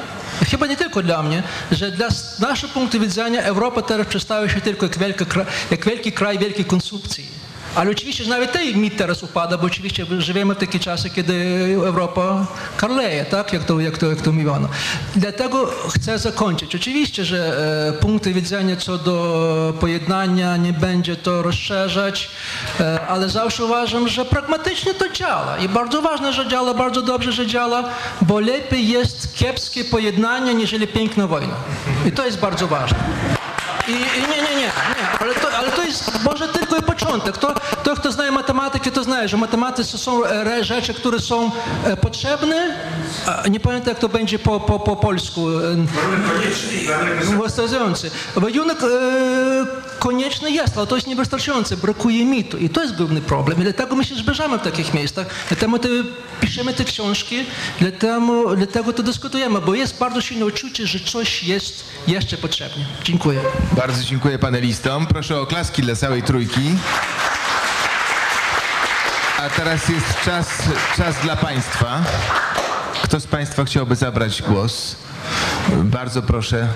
chyba nie tylko dla mnie, że dla naszego punktu widzenia Europa teraz przedstawia się tylko jak, wielka, kra- jak wielki kraj wielkiej konsumpcji. Ale oczywiście, że nawet ten mit teraz upada, bo oczywiście żyjemy w takie czasy, kiedy Europa karleje, tak, jak to, jak to, jak to mówiono. Dlatego chcę zakończyć. Oczywiście, że e, punkty widzenia co do pojednania nie będzie to rozszerzać, e, ale zawsze uważam, że pragmatycznie to działa. I bardzo ważne, że działa, bardzo dobrze, że działa, bo lepiej jest kiepskie pojednanie, niżeli piękna wojna. I to jest bardzo ważne. I, i nie, nie, nie, nie, ale to, ale to jest może tylko i początek. To, to, kto zna matematykę, to zna, że matematyce są e, rzeczy, które są e, potrzebne, nie pamiętam jak to będzie po, po, po polsku. e, Wystarczający. Warunek e, konieczny jest, ale to jest niewystarczające, brakuje mitu. I to jest główny problem. I dlatego my się zbierzemy w takich miejscach, dlatego to piszemy te książki, dlatego, dlatego to dyskutujemy, bo jest bardzo silne uczucie, że coś jest jeszcze potrzebne. Dziękuję. Bardzo dziękuję panelistom. Proszę o klaski dla całej trójki. A teraz jest czas, czas dla Państwa. Kto z Państwa chciałby zabrać głos? Bardzo proszę.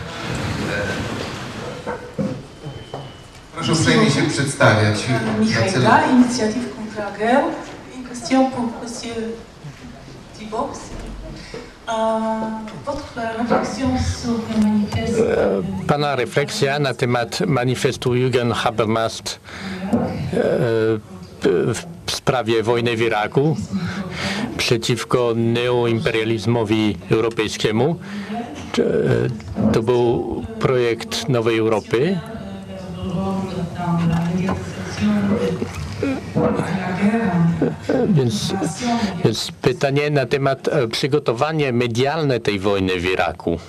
Proszę uprzejmie się przedstawiać. Michaela, inicjatyw de la guerre. Une Pana refleksja na temat manifestu Jürgen Habermas e, w sprawie wojny w Iraku przeciwko neoimperializmowi europejskiemu. E, To był projekt Nowej Europy. Więc, więc pytanie na temat e, przygotowania medialne tej wojny w Iraku.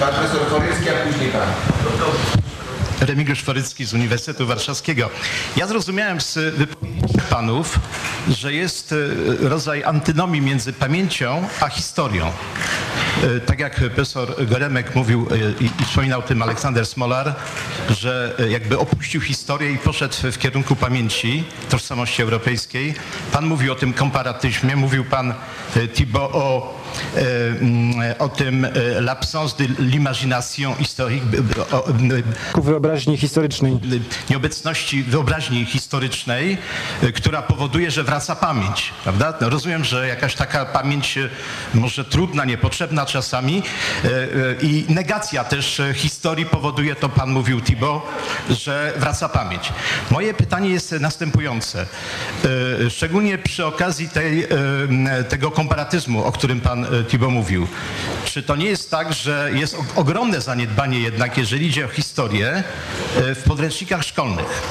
Pan profesor Forycki, a później pan. Remigiusz Forycki z Uniwersytetu Warszawskiego. Ja zrozumiałem z wypowiedzi panów, że jest e, rodzaj antynomii między pamięcią a historią. E, Tak jak profesor Goremek mówił e, i, wspominał tym Aleksander Smolar, że jakby opuścił historię i poszedł w kierunku pamięci, tożsamości europejskiej. Pan mówił o tym komparatyzmie, mówił pan Thibault o, o tym e, l'absence de l'imagination historique, Ku wyobraźni historycznej. nieobecności wyobraźni historycznej, y, która powoduje, że wraca pamięć, prawda? No, rozumiem, że jakaś taka pamięć y, może trudna, niepotrzebna czasami i negacja też historii powoduje, to pan mówił Thibault, że wraca pamięć. Moje pytanie jest następujące. Szczególnie przy okazji tej, tego komparatyzmu, o którym pan y, Thibault mówił. Czy to nie jest tak, że jest ogromne zaniedbanie jednak, jeżeli idzie o historię, e, w podręcznikach szkolnych?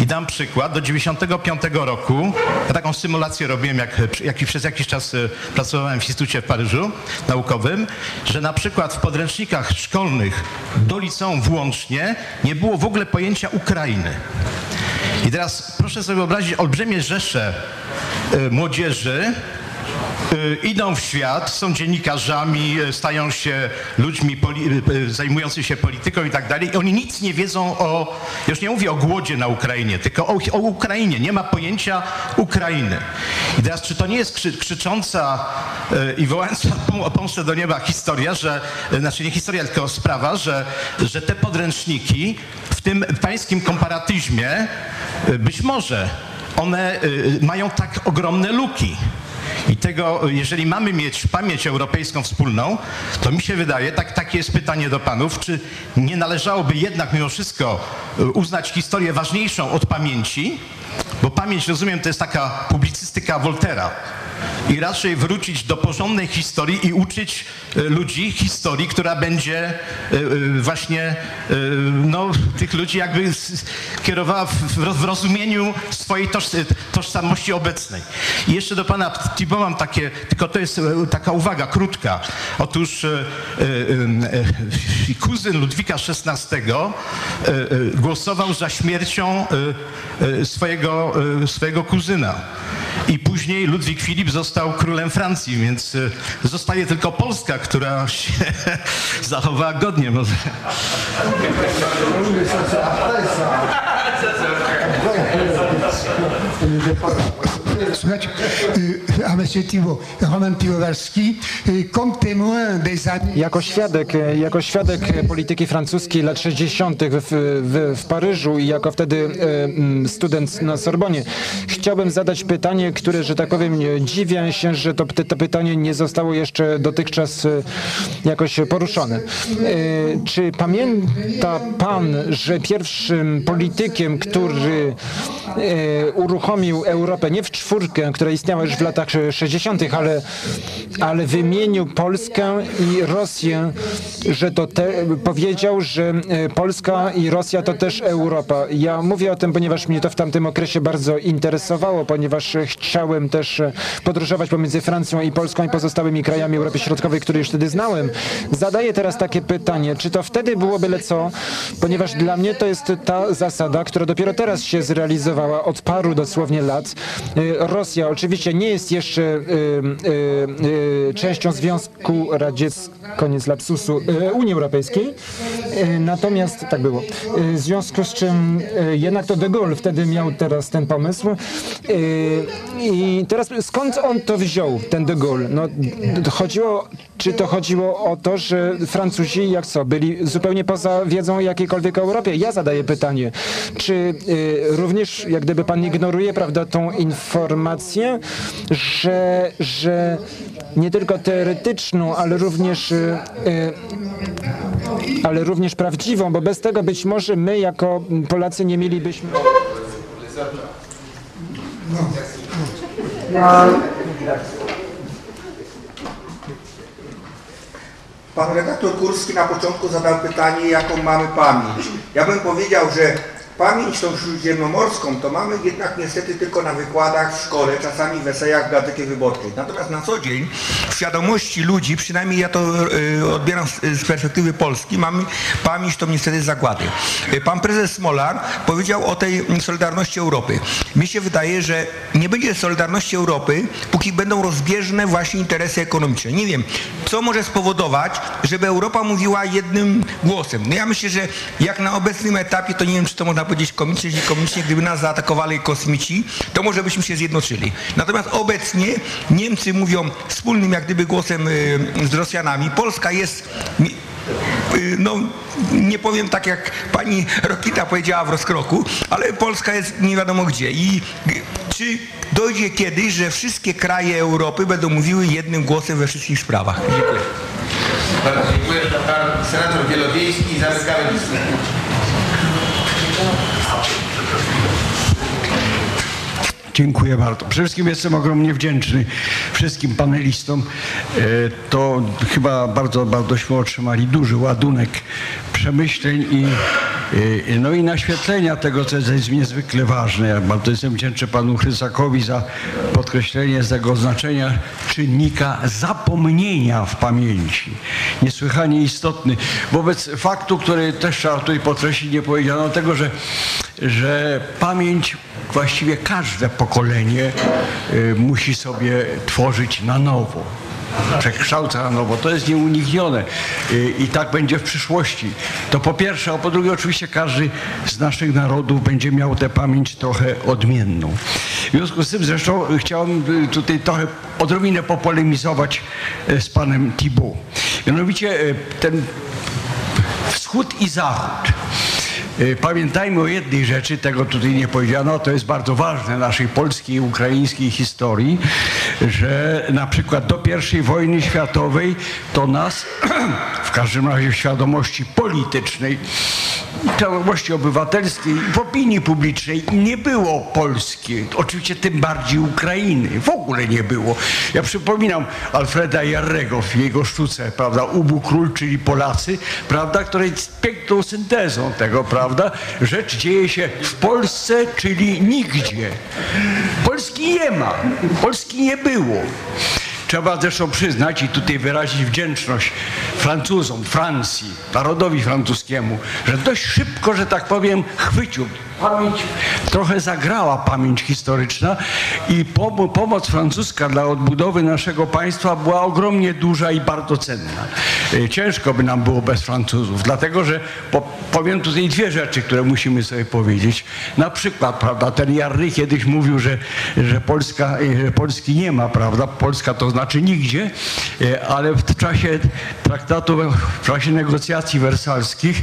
I dam przykład. Do 95 roku, ja taką symulację robiłem, jak, jak przez jakiś czas e, pracowałem w Instytucie w Paryżu naukowym, że na przykład w podręcznikach szkolnych do liceum włącznie nie było w ogóle pojęcia Ukrainy. I teraz proszę sobie wyobrazić olbrzymie rzesze e, młodzieży, idą w świat, są dziennikarzami, y, stają się ludźmi y, zajmującymi się polityką i tak dalej. I oni nic nie wiedzą o, już nie mówię o głodzie na Ukrainie, tylko o, o Ukrainie. Nie ma pojęcia Ukrainy. I teraz, czy to nie jest krzy, krzycząca y, i wołająca [laughs] o pomstę do nieba historia, że, y, znaczy nie historia, tylko sprawa, że, że te podręczniki w tym pańskim komparatyzmie y, być może one y, mają tak ogromne luki. I tego, jeżeli mamy mieć pamięć europejską wspólną, to mi się wydaje, tak, takie jest pytanie do panów, czy nie należałoby jednak mimo wszystko y, uznać historię ważniejszą od pamięci, bo pamięć, rozumiem, to jest taka publicystyka Voltera. I raczej wrócić do porządnej historii i uczyć y, ludzi historii, która będzie y, właśnie no, tych ludzi jakby kierowała w, w roz- w rozumieniu swojej toż, tożsamości obecnej. I jeszcze do pana Thibault mam takie, tylko to jest e, taka uwaga krótka. Otóż e, e, e, kuzyn Ludwika XVI e, e, głosował za śmiercią swojego, swojego kuzyna. I później Ludwik Filip został królem Francji, więc zostaje tylko Polska, która się [laughs] zachowała godnie. Może. [laughs] [laughs] Y, a Roman y. Jako świadek, e, jako świadek polityki francuskiej lat 60. W, w, w Paryżu i jako wtedy mm, student na Sorbonie, chciałbym zadać pytanie, które, że tak powiem, dziwię się, że to, to pytanie nie zostało jeszcze dotychczas jakoś poruszone. Czy pamięta pan, że pierwszym politykiem, który uruchomił Europę nie w czwórkę, która istniała już w latach 60., ale, ale wymienił Polskę i Rosję, że to te, powiedział, że e, Polska i Rosja to też Europa. Ja mówię o tym, ponieważ mnie to w tamtym okresie bardzo interesowało, ponieważ e, chciałem też e, podróżować pomiędzy Francją i Polską i pozostałymi krajami Europy Środkowej, które już wtedy znałem. Zadaję teraz takie pytanie, czy to wtedy było byle co, ponieważ dla mnie to jest ta zasada, która dopiero teraz się zrealizowała od paru dosłownie lat. E, Rosja oczywiście nie jest jeszcze y, częścią Związku Radzieckiego, koniec lapsusu, y, Unii Europejskiej. Y, Natomiast tak było. Y, W związku z czym jednak to de Gaulle wtedy miał teraz ten pomysł. I teraz skąd on to wziął, ten de Gaulle? No, chodziło, czy to chodziło o to, że Francuzi, jak co, byli zupełnie poza wiedzą o jakiejkolwiek Europie? Ja zadaję pytanie, czy również, jak gdyby pan ignoruje, prawda, tą informację, że, że nie tylko teoretyczną, ale również ale również prawdziwą, bo bez tego być może my jako Polacy nie mielibyśmy. Pan redaktor Kurski na początku zadał pytanie, jaką mamy pamięć. Ja bym powiedział, że pamięć tą śródziemnomorską to mamy jednak niestety tylko na wykładach w szkole, czasami w esejach w Gazecie Wyborczej. Natomiast na co dzień w świadomości ludzi, przynajmniej ja to y, odbieram z, perspektywy Polski, mamy pamięć tą niestety zagłady. Y, Pan prezes Smolar powiedział o tej Solidarności Europy. Mi się wydaje, że nie będzie Solidarności Europy, póki będą rozbieżne właśnie interesy ekonomiczne. Nie wiem, co może spowodować, żeby Europa mówiła jednym głosem. No ja myślę, że jak na obecnym etapie, to nie wiem, czy to można powiedzieć komicznie, czy komicznie, gdyby nas zaatakowali kosmici, to może byśmy się zjednoczyli. Natomiast obecnie Niemcy mówią wspólnym jak gdyby głosem y, z Rosjanami. Polska jest y, no nie powiem tak jak pani Rokita powiedziała w rozkroku, ale Polska jest nie wiadomo gdzie. I czy dojdzie kiedyś, że wszystkie kraje Europy będą mówiły jednym głosem we wszystkich sprawach? Dziękuję. Bardzo dziękuję. Pan senator Wielowiejski zamykamy. Dziękuję bardzo. Przede wszystkim jestem ogromnie wdzięczny wszystkim panelistom. E, To chyba bardzo, bardośmy otrzymali duży ładunek przemyśleń i, e, no i naświetlenia tego, co jest niezwykle ważne. Ja bardzo jestem wdzięczny panu Chrysakowi za podkreślenie tego znaczenia czynnika zapomnienia w pamięci. Niesłychanie istotny. Wobec faktu, który też trzeba tutaj podkreślić, nie powiedziano tego, że, że pamięć właściwie każde pokolenie y, musi sobie tworzyć na nowo. Przekształca na nowo. To jest nieuniknione Y, i tak będzie w przyszłości. To po pierwsze, a po drugie oczywiście każdy z naszych narodów będzie miał tę pamięć trochę odmienną. W związku z tym zresztą chciałem y, tutaj trochę odrobinę popolemizować z panem Thibault. Mianowicie ten wschód i zachód. Y, Pamiętajmy o jednej rzeczy, tego tutaj nie powiedziano, to jest bardzo ważne naszej polskiej i ukraińskiej historii, że na przykład do I wojny światowej to nas, [clears throat] w każdym razie w świadomości politycznej, świadomości obywatelskiej w opinii publicznej nie było Polski, oczywiście tym bardziej Ukrainy, w ogóle nie było. Ja przypominam Alfreda Jarrego w jego sztuce, prawda, Ubu Król, czyli Polacy, prawda, która jest piękną syntezą tego, prawda, rzecz dzieje się w Polsce, czyli nigdzie. Polski nie ma, Polski nie było. Trzeba zresztą przyznać i tutaj wyrazić wdzięczność Francuzom, Francji, narodowi francuskiemu, że dość szybko, że tak powiem, chwycił. Pamięć trochę zagrała pamięć historyczna i pom- pomoc francuska dla odbudowy naszego państwa była ogromnie duża i bardzo cenna. E, Ciężko by nam było bez Francuzów, dlatego że po, powiem tutaj dwie rzeczy, które musimy sobie powiedzieć. Na przykład, prawda, ten Jarry kiedyś mówił, że, że Polska, e, że Polski nie ma, prawda, Polska to znaczy nigdzie, e, ale w czasie traktatu, w czasie negocjacji wersalskich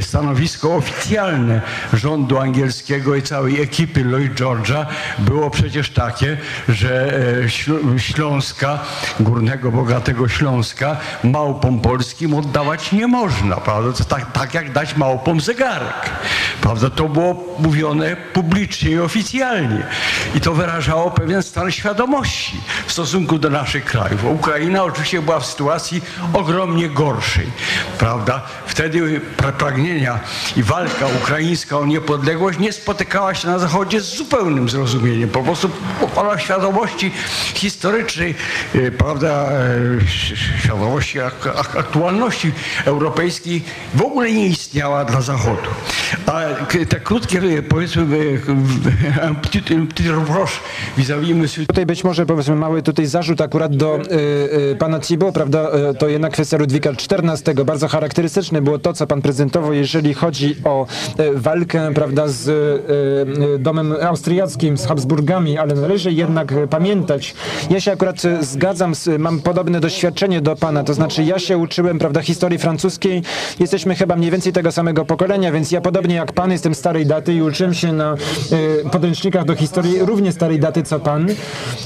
stanowisko oficjalne rządu angielskiego i całej ekipy Lloyd George'a było przecież takie, że e, Śl- Śląska, górnego, bogatego Śląska, małpom polskim oddawać nie można, prawda? To tak, tak jak dać małpom zegarek, prawda? To było mówione publicznie i oficjalnie i to wyrażało pewien stan świadomości w stosunku do naszych krajów. Ukraina oczywiście była w sytuacji ogromnie gorszej, prawda? Wtedy pra- pragnienia i walka ukraińska o niepodległość nie spotykała się na Zachodzie z zupełnym zrozumieniem. Po prostu pola świadomości historycznej, e, prawda, ś- świadomości ak- ak- aktualności europejskiej w ogóle nie istniała dla Zachodu. A te krótkie, e, powiedzmy, petit, reproche vis-à-vis Tutaj być może powiedzmy mały tutaj zarzut akurat do y, y, pana Thibault, prawda, y, to jednak kwestia Ludwika XIV, bardzo charakterystyczne było to, co pan prezentował, jeżeli chodzi o y, walkę, prawda, z y, y, domem austriackim, z Habsburgami, ale należy jednak pamiętać, ja się akurat y, zgadzam, mam podobne doświadczenie do pana, to znaczy ja się uczyłem, prawda, historii francuskiej, jesteśmy chyba mniej więcej tego samego pokolenia, więc ja podobnie jak pan jestem starej daty i uczyłem się na podręcznikach do historii równie starej daty co pan.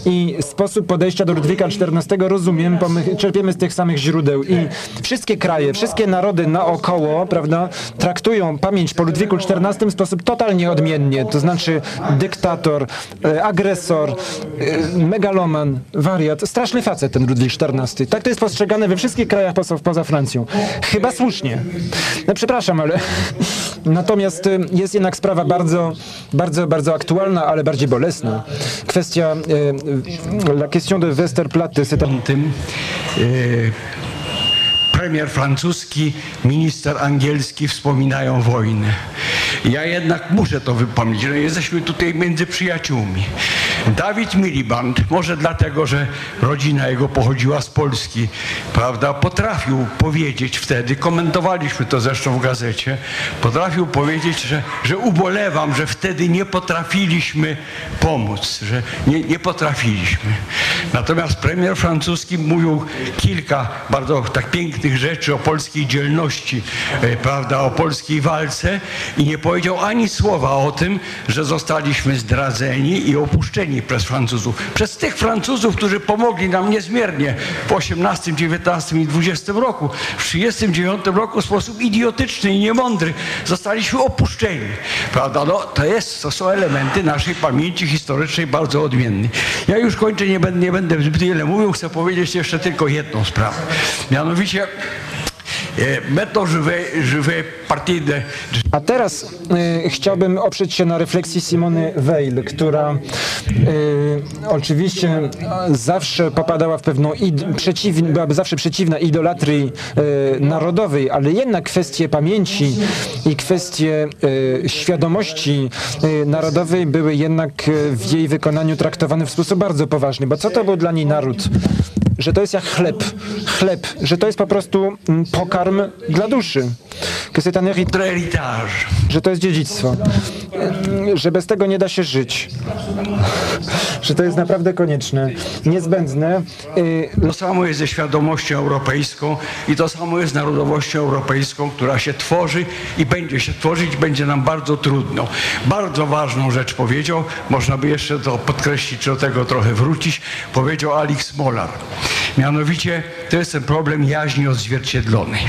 I sposób podejścia do Ludwika XIV rozumiem, bo my czerpiemy z tych samych źródeł. I wszystkie kraje, wszystkie narody naokoło, prawda, traktują pamięć po Ludwiku XIV w sposób totalnie odmiennie, to znaczy dyktator, y, agresor, y, megaloman, wariat, straszny facet ten Ludwik XIV. Tak to jest postrzegane we wszystkich krajach poza, poza Francją. Chyba słusznie. No przepraszam, ale [laughs] natomiast y, jest jednak sprawa bardzo, bardzo, bardzo aktualna, ale bardziej bolesna. Kwestia, y, y, la question de Westerplatte, c'est tym e, premier francuski, minister angielski wspominają wojnę. Ja jednak muszę to wypomnieć, że jesteśmy tutaj między przyjaciółmi. Dawid Miliband, może dlatego, że rodzina jego pochodziła z Polski, prawda, potrafił powiedzieć wtedy, komentowaliśmy to zresztą w gazecie, potrafił powiedzieć, że, że ubolewam, że wtedy nie potrafiliśmy pomóc, że nie, nie potrafiliśmy. Natomiast premier francuski mówił kilka bardzo tak pięknych rzeczy o polskiej dzielności, e, prawda, o polskiej walce i nie powiedział ani słowa o tym, że zostaliśmy zdradzeni i opuszczeni przez Francuzów. Przez tych Francuzów, którzy pomogli nam niezmiernie w 18, 19 i 20 roku. W 39 roku w sposób idiotyczny i niemądry zostaliśmy opuszczeni. Prawda? No, to, jest, to są elementy naszej pamięci historycznej bardzo odmiennej. Ja już kończę, nie będę, nie będę zbyt wiele mówił, chcę powiedzieć jeszcze tylko jedną sprawę. Mianowicie A teraz y, chciałbym oprzeć się na refleksji Simony Weil, która y, oczywiście zawsze popadała w pewną przeciw, byłaby zawsze przeciwna idolatrii y, narodowej, ale jednak kwestie pamięci i kwestie świadomości narodowej były jednak w jej wykonaniu traktowane w sposób bardzo poważny, bo co to był dla niej naród? Że to jest jak chleb, chleb, że to jest po prostu mm, pokarm dla duszy. Że to jest dziedzictwo, że bez tego nie da się żyć, że to jest naprawdę konieczne, niezbędne. Y, To samo jest ze świadomością europejską i to samo jest z narodowością europejską, która się tworzy i będzie się tworzyć, będzie nam bardzo trudno. Bardzo ważną rzecz powiedział, można by jeszcze to podkreślić, czy do tego trochę wrócić, powiedział Alex Molar. Mianowicie to jest ten problem jaźni odzwierciedlonej.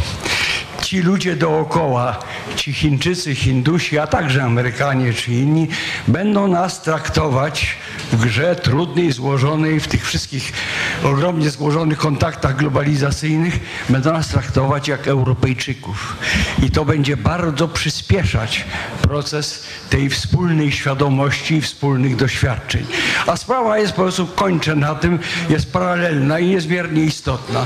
Ci ludzie dookoła, ci Chińczycy, Hindusi, a także Amerykanie czy inni, będą nas traktować w grze trudnej, złożonej, w tych wszystkich ogromnie złożonych kontaktach globalizacyjnych, będą nas traktować jak Europejczyków. I to będzie bardzo przyspieszać proces tej wspólnej świadomości i wspólnych doświadczeń. A sprawa jest po prostu, kończę na tym, jest paralelna i niezmiernie istotna.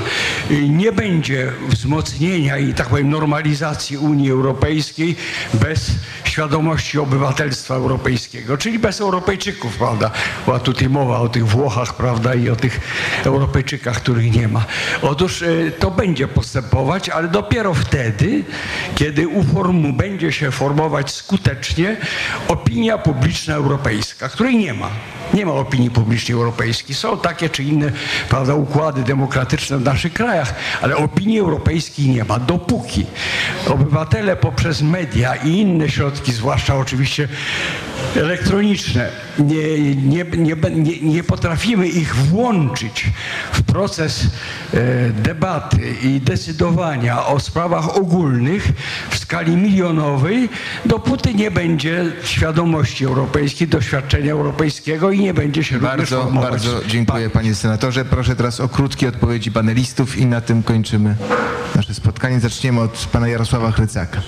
Nie będzie wzmocnienia i tak powiem normalizacji Unii Europejskiej bez świadomości obywatelstwa europejskiego, czyli bez Europejczyków, prawda? Była tutaj mowa o tych Włochach, prawda, i o tych Europejczykach, których nie ma. Otóż y, to będzie postępować, ale dopiero wtedy, kiedy uformu, będzie się formować skutecznie opinia publiczna europejska, której nie ma. Nie ma opinii publicznej europejskiej. Są takie czy inne prawda, układy demokratyczne w naszych krajach, ale opinii europejskiej nie ma. Dopóki obywatele poprzez media i inne środki, zwłaszcza oczywiście elektroniczne, nie, nie, nie, nie, nie potrafimy ich włączyć w proces e, debaty i decydowania o sprawach ogólnych w skali milionowej, dopóty nie będzie świadomości europejskiej, doświadczenia europejskiego i nie będzie się Bardzo, bardzo dziękuję panie senatorze. Proszę teraz o krótkie odpowiedzi panelistów i na tym kończymy nasze spotkanie. Zaczniemy od pana Jarosława Chrycaka.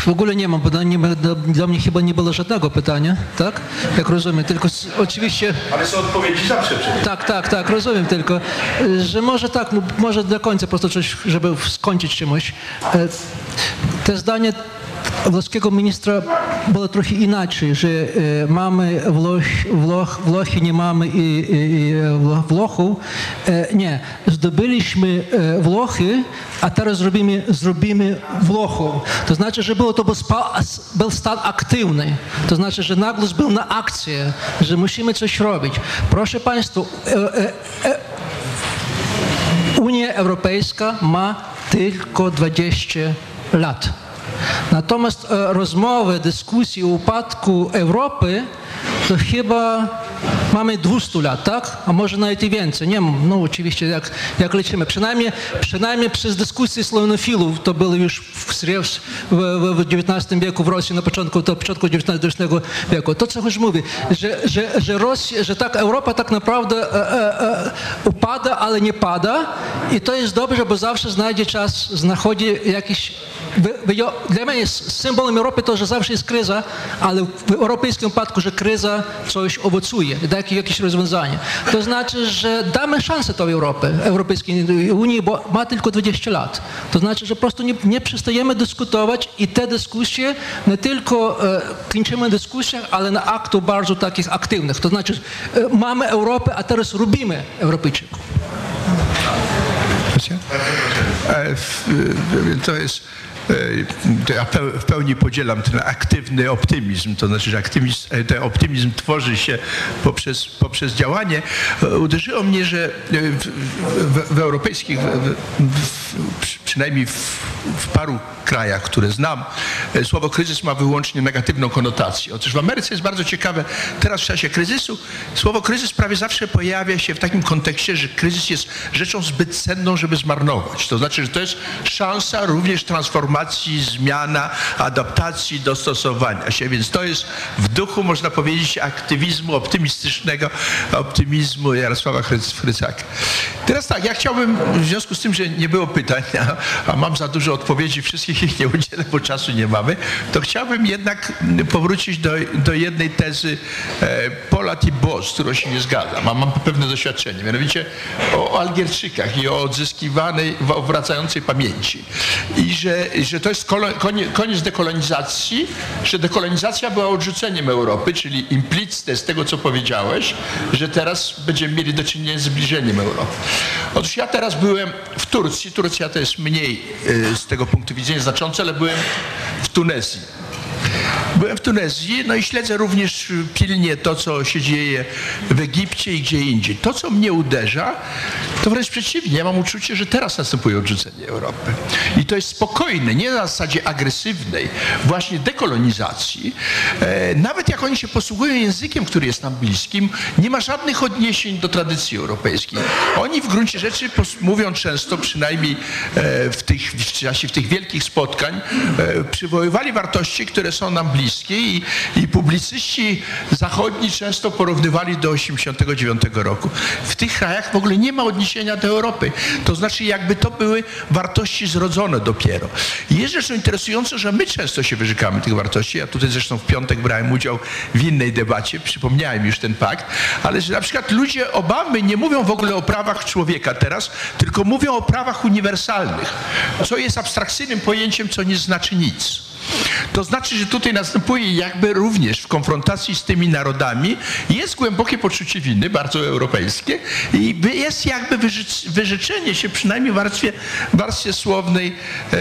W ogóle nie mam, do, do mnie chyba nie było żadnego pytania, tak? Jak rozumiem, tylko s- oczywiście... Ale są odpowiedzi zawsze przecież. Tak, tak, tak, rozumiem tylko, y, że może tak, może do końca po prostu coś, żeby skończyć czymś. E, Te zdanie włoskiego ministra było trochę inaczej, że e, mamy Włoch, Włoch, Włochy, nie mamy i, i, i Wło- Włochów. E, Nie, zdobyliśmy e, Włochy, a teraz zrobimy, zrobimy Włochów. To znaczy, że było to był, stan aktywny. To znaczy, że nagłos był na akcję, że musimy coś robić. Proszę Państwa, e, e, e, Unia Europejska ma tylko 20 lat. Natomiast e, rozmowy, dyskusje o upadku Europy to chyba mamy 200 lat, tak? A może nawet i więcej. Nie wiem, no oczywiście jak, jak liczymy. Przynajmniej, przynajmniej przez dyskusję slavonofilów to było już w, w, w, XIX wieku w Rosji na początku, to początku XIX wieku. To co już mówię, że, że, że, Rosja, że tak Europa tak naprawdę e, e, e, upada, ale nie pada i to jest dobrze, bo zawsze znajdzie czas, znachodzi jakiś dla mnie symbolem Europy to, że zawsze jest kryza, ale w europejskim przypadku, że kryza coś owocuje, da jakieś, rozwiązanie. To znaczy, że damy szansę tej Europy, Europejskiej Unii, bo ma tylko 20 lat. To znaczy, że po prostu nie, nie przestajemy dyskutować i te dyskusje nie tylko e, kończymy dyskusję, ale na aktu bardzo takich aktywnych. To znaczy, e, mamy Europę, a teraz robimy Europejczyków. E, To jest. E, Ja w pełni podzielam ten aktywny optymizm, to znaczy, że aktywizm, e, ten optymizm tworzy się poprzez, poprzez działanie. E, Uderzyło mnie, że w, w, w europejskich, w, w, w, przy- przynajmniej w, paru krajach, które znam, słowo kryzys ma wyłącznie negatywną konotację. Otóż w Ameryce jest bardzo ciekawe, teraz w czasie kryzysu, słowo kryzys prawie zawsze pojawia się w takim kontekście, że kryzys jest rzeczą zbyt cenną, żeby zmarnować. To znaczy, że to jest szansa również transformacji, zmiana, adaptacji, dostosowania się. Więc to jest w duchu, można powiedzieć, aktywizmu optymistycznego, optymizmu Jarosława Chrycaka. Teraz tak, ja chciałbym, w związku z tym, że nie było pytań, a, mam za dużo odpowiedzi, wszystkich ich nie udzielę, bo czasu nie to chciałbym jednak powrócić do, do jednej tezy e, Pola Tibos, z którą się nie zgadzam, a mam pewne doświadczenie, mianowicie o Algierczykach i o odzyskiwanej, wracającej pamięci. I że, że to jest koniec dekolonizacji, że dekolonizacja była odrzuceniem Europy, czyli implicite z tego, co powiedziałeś, że teraz będziemy mieli do czynienia z zbliżeniem Europy. Otóż ja teraz byłem w Turcji, Turcja to jest mniej y, z tego punktu widzenia znaczące, ale byłem w Tunezji. Byłem w Tunezji, no i śledzę również pilnie to, co się dzieje w Egipcie i gdzie indziej. To, co mnie uderza, to wręcz przeciwnie. Ja mam uczucie, że teraz następuje odrzucenie Europy. I to jest spokojne, nie na zasadzie agresywnej, właśnie dekolonizacji. E, nawet jak oni się posługują językiem, który jest nam bliskim, nie ma żadnych odniesień do tradycji europejskiej. Oni w gruncie rzeczy mówią często, przynajmniej e, w, tych, w czasie w tych wielkich spotkań, e, przywoływali wartości, które są nam bliskie i, i publicyści zachodni często porównywali do 89 roku. W tych krajach w ogóle nie ma odniesienia do Europy. To znaczy jakby to były wartości zrodzone dopiero. I jest rzeczą interesującą, że my często się wyrzekamy tych wartości. Ja tutaj zresztą w piątek brałem udział w innej debacie, przypomniałem już ten pakt, ale że na przykład ludzie Obamy nie mówią w ogóle o prawach człowieka teraz, tylko mówią o prawach uniwersalnych, co jest abstrakcyjnym pojęciem, co nie znaczy nic. To znaczy, że tutaj następuje jakby również w konfrontacji z tymi narodami jest głębokie poczucie winy, bardzo europejskie i jest jakby wyrzec- wyrzeczenie się przynajmniej w warstwie, warstwie słownej e,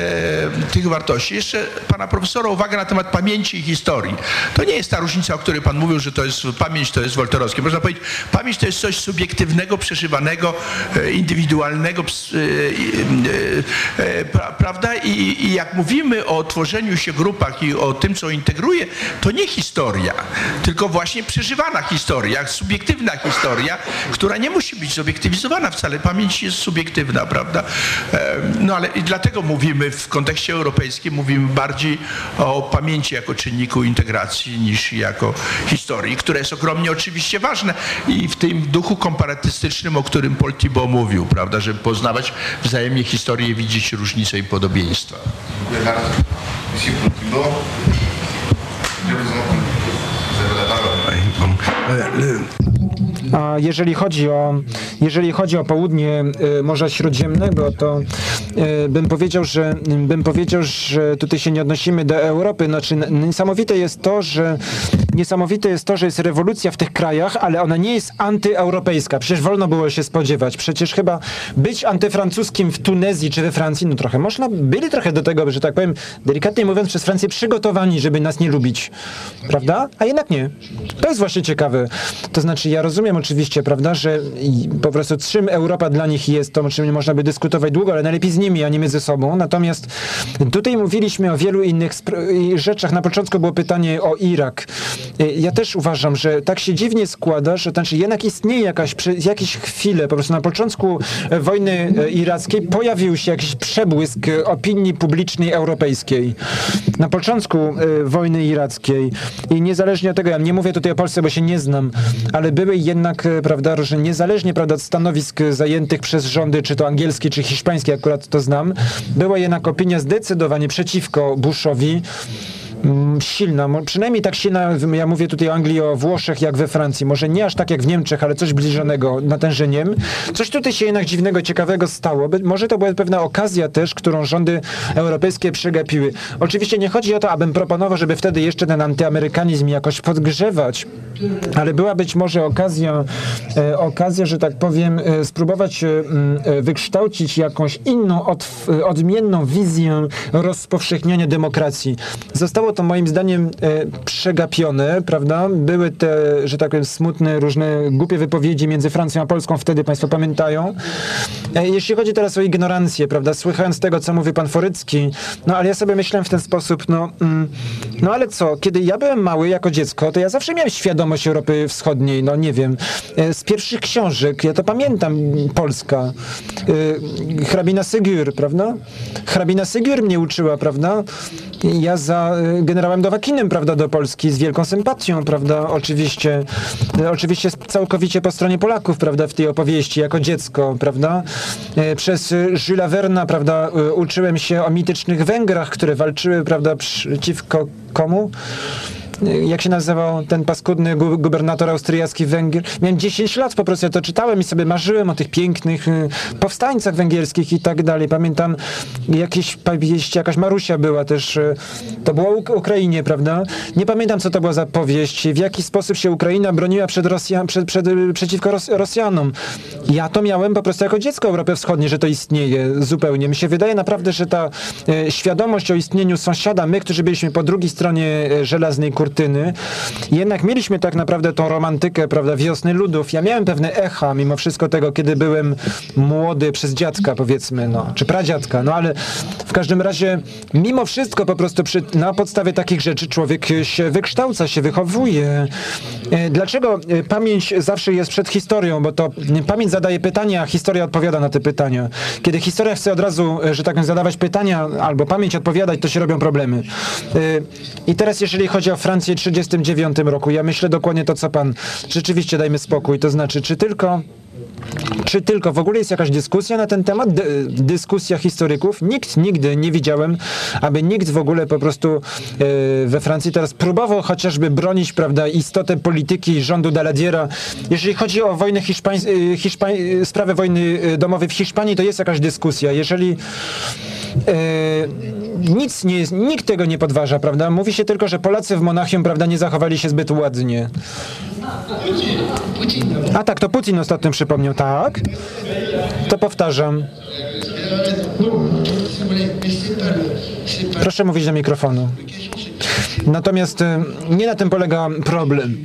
tych wartości. Jeszcze pana profesora uwaga na temat pamięci i historii. To nie jest ta różnica, o której pan mówił, że to jest pamięć, to jest wolterowskie. Można powiedzieć, pamięć to jest coś subiektywnego, przeżywanego, e, indywidualnego, e, e, e, pra, prawda? I, I jak mówimy o tworzeniu się grupach i o tym, co integruje, to nie historia, tylko właśnie przeżywana historia, subiektywna historia, która nie musi być zobiektywizowana wcale. Pamięć jest subiektywna, prawda? No ale i dlatego mówimy w kontekście europejskim, mówimy bardziej o pamięci jako czynniku integracji niż jako historii, które jest ogromnie oczywiście ważne i w tym duchu komparatystycznym, o którym Paul Thibault mówił, prawda, żeby poznawać wzajemnie historię, widzieć różnice i podobieństwa. Dziękuję bardzo. Monsieur je vous en prie. Vous avez la parole. Oj, bon. Le- A jeżeli chodzi o, jeżeli chodzi o południe y, Morza Śródziemnego, to bym powiedział, że bym powiedział, że tutaj się nie odnosimy do Europy. Znaczy, niesamowite jest to, że niesamowite jest to, że jest rewolucja w tych krajach, ale ona nie jest antyeuropejska. Przecież wolno było się spodziewać. Przecież chyba być antyfrancuskim w Tunezji czy we Francji, no trochę można, byli trochę do tego, że tak powiem, delikatnie mówiąc, przez Francję przygotowani, żeby nas nie lubić. Prawda? A jednak nie. To jest właśnie ciekawe. To znaczy, ja rozumiem oczywiście, prawda, że po prostu czym Europa dla nich jest, to o czym można by dyskutować długo, ale najlepiej z nimi, a nie ze sobą. Natomiast tutaj mówiliśmy o wielu innych rzeczach. Na początku było pytanie o Irak. Y, Ja też uważam, że tak się dziwnie składa, że znaczy jednak istnieje jakaś, przez jakieś chwile, po prostu na początku e, wojny e, irackiej pojawił się jakiś przebłysk e, opinii publicznej europejskiej. Na początku wojny irackiej i niezależnie od tego, ja nie mówię tutaj o Polsce, bo się nie znam, ale były jednak, prawda, że niezależnie, prawda, od stanowisk zajętych przez rządy, czy to angielskie, czy hiszpańskie, akurat to znam, była jednak opinia zdecydowanie przeciwko Bushowi mm, silna, przynajmniej tak silna, ja mówię tutaj o Anglii, o Włoszech, jak we Francji, może nie aż tak jak w Niemczech, ale coś zbliżonego natężeniem. Coś tutaj się jednak dziwnego, ciekawego stało. Może to była pewna okazja też, którą rządy europejskie przegapiły. Oczywiście nie chodzi o to, abym proponował, żeby wtedy jeszcze ten antyamerykanizm jakoś podgrzewać, ale była być może okazja, e, okazja, że tak powiem, e, spróbować e, wykształcić jakąś inną, od, odmienną wizję rozpowszechniania demokracji. Zostało to moim zdaniem przegapione, prawda? Były te, że tak powiem, smutne, różne głupie wypowiedzi między Francją a Polską, wtedy Państwo pamiętają. Jeśli chodzi teraz o ignorancję, prawda, słuchając tego, co mówi pan Forycki, no ale ja sobie myślałem w ten sposób, no, mm, no ale co, kiedy ja byłem mały jako dziecko, to ja zawsze miałem świadomość Europy Wschodniej, no nie wiem, e, z pierwszych książek, ja to pamiętam, Polska, e, hrabina Sygiur, prawda? Hrabina Sygiur mnie uczyła, prawda? Ja za e, generałem Dowakinem, prawda, do Polski z wielką sympatią, prawda, oczywiście, oczywiście całkowicie po stronie Polaków, prawda, w tej opowieści, jako dziecko, prawda, przez Jules Verna, prawda, uczyłem się o mitycznych Węgrach, które walczyły, prawda, przeciwko komu? Jak się nazywał ten paskudny gu- gubernator austriacki Węgier? Miałem 10 lat, po prostu ja to czytałem i sobie marzyłem o tych pięknych e, powstańcach węgierskich i tak dalej. Pamiętam jakieś jakaś Marusia była też, e, to było o Ukrainie, prawda? Nie pamiętam, co to była za powieść, w jaki sposób się Ukraina broniła przed Rosjan, przed, przed, przeciwko Ros Rosjanom. Ja to miałem po prostu jako dziecko Europy Wschodniej, że to istnieje zupełnie. Mi się wydaje naprawdę, że ta e, świadomość o istnieniu sąsiada, my, którzy byliśmy po drugiej stronie żelaznej kurtyny, jednak mieliśmy tak naprawdę tą romantykę, prawda, wiosny ludów. Ja miałem pewne echa mimo wszystko tego, kiedy byłem młody przez dziadka, powiedzmy, no, czy pradziadka, no ale w każdym razie mimo wszystko po prostu przy, na podstawie takich rzeczy człowiek się wykształca, się wychowuje. E, Dlaczego e, pamięć zawsze jest przed historią? Bo to pamięć zadaje pytania, a historia odpowiada na te pytania. Kiedy historia chce od razu, e, że tak powiem, zadawać pytania, albo pamięć odpowiadać, to się robią problemy. I teraz jeżeli chodzi o Francję w 1939 roku, ja myślę dokładnie to, co pan. Rzeczywiście dajmy spokój. To znaczy, czy tylko czy tylko w ogóle jest jakaś dyskusja na ten temat? Dy, dyskusja historyków? Nikt nigdy nie widziałem, aby nikt w ogóle po prostu e, we Francji teraz próbował chociażby bronić, prawda, istotę polityki rządu Daladiera. Jeżeli chodzi o wojnę e, Hiszpań, e, sprawę wojny domowej w Hiszpanii, to jest jakaś dyskusja. Jeżeli e, nic nie jest, nikt tego nie podważa, prawda? Mówi się tylko, że Polacy w Monachium, prawda, nie zachowali się zbyt ładnie. A tak, to Putin ostatnio przypomniał, tak? To powtarzam. Proszę mówić do mikrofonu. Natomiast y, nie na tym polega problem.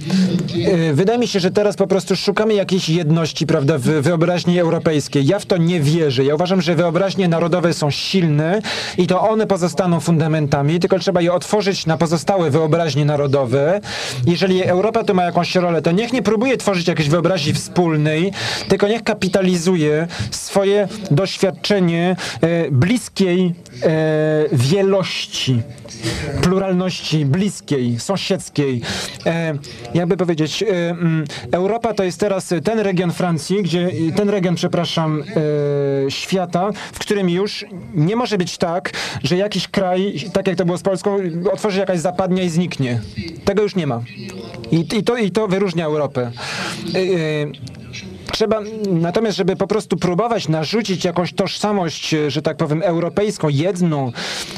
Y, Wydaje mi się, że teraz po prostu szukamy jakiejś jedności, prawda, w wyobraźni europejskiej. Ja w to nie wierzę. Ja uważam, że wyobraźnie narodowe są silne i to one pozostaną fundamentami, tylko trzeba je otworzyć na pozostałe wyobraźnie narodowe. Jeżeli Europa tu ma jakąś rolę, to niech nie próbuje tworzyć jakiejś wyobraźni wspólnej, tylko niech kapitalizuje swoje doświadczenie e, bliskiej e, wielości pluralności, bliskiej, sąsiedzkiej. E, jakby powiedzieć, e, mm, Europa to jest teraz ten region Francji, gdzie ten region, przepraszam, e, świata, w którym już nie może być tak, że jakiś kraj, tak jak to było z Polską, otworzy jakaś zapadnia i zniknie. Tego już nie ma. I, i, to, i to wyróżnia Europę. E, e, Trzeba, natomiast żeby po prostu próbować narzucić jakąś tożsamość, e, że tak powiem, europejską, jedną,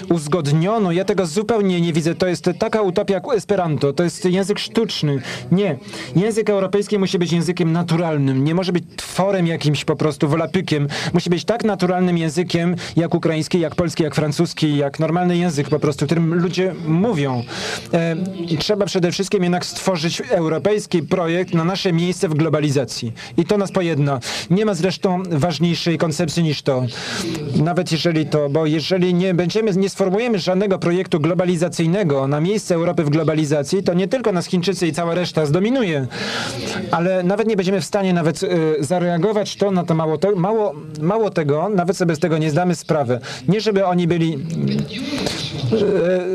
uzgodnioną, ja tego zupełnie nie widzę. To jest taka utopia jak Esperanto, to jest język sztuczny. Nie. Język europejski musi być językiem naturalnym, nie może być tworem jakimś po prostu wolapykiem. Musi być tak naturalnym językiem, jak ukraiński, jak polski, jak francuski, jak normalny język po prostu, którym ludzie mówią. E, trzeba przede wszystkim jednak stworzyć europejski projekt na nasze miejsce w globalizacji. I to nas pojedna. Nie ma zresztą ważniejszej koncepcji niż to. Nawet jeżeli to, bo jeżeli nie będziemy, nie sformułujemy żadnego projektu globalizacyjnego na miejsce Europy w globalizacji, to nie tylko nas Chińczycy i cała reszta zdominuje, ale nawet nie będziemy w stanie nawet y, zareagować to na to mało, te, mało, mało tego, nawet sobie z tego nie zdamy sprawy. Nie żeby oni byli y,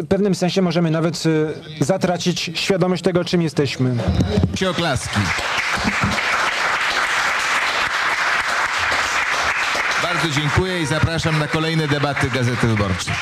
w pewnym sensie możemy nawet y, zatracić świadomość tego, czym jesteśmy. Się oklaski. Dziękuję i zapraszam na kolejne debaty Gazety Wyborczej.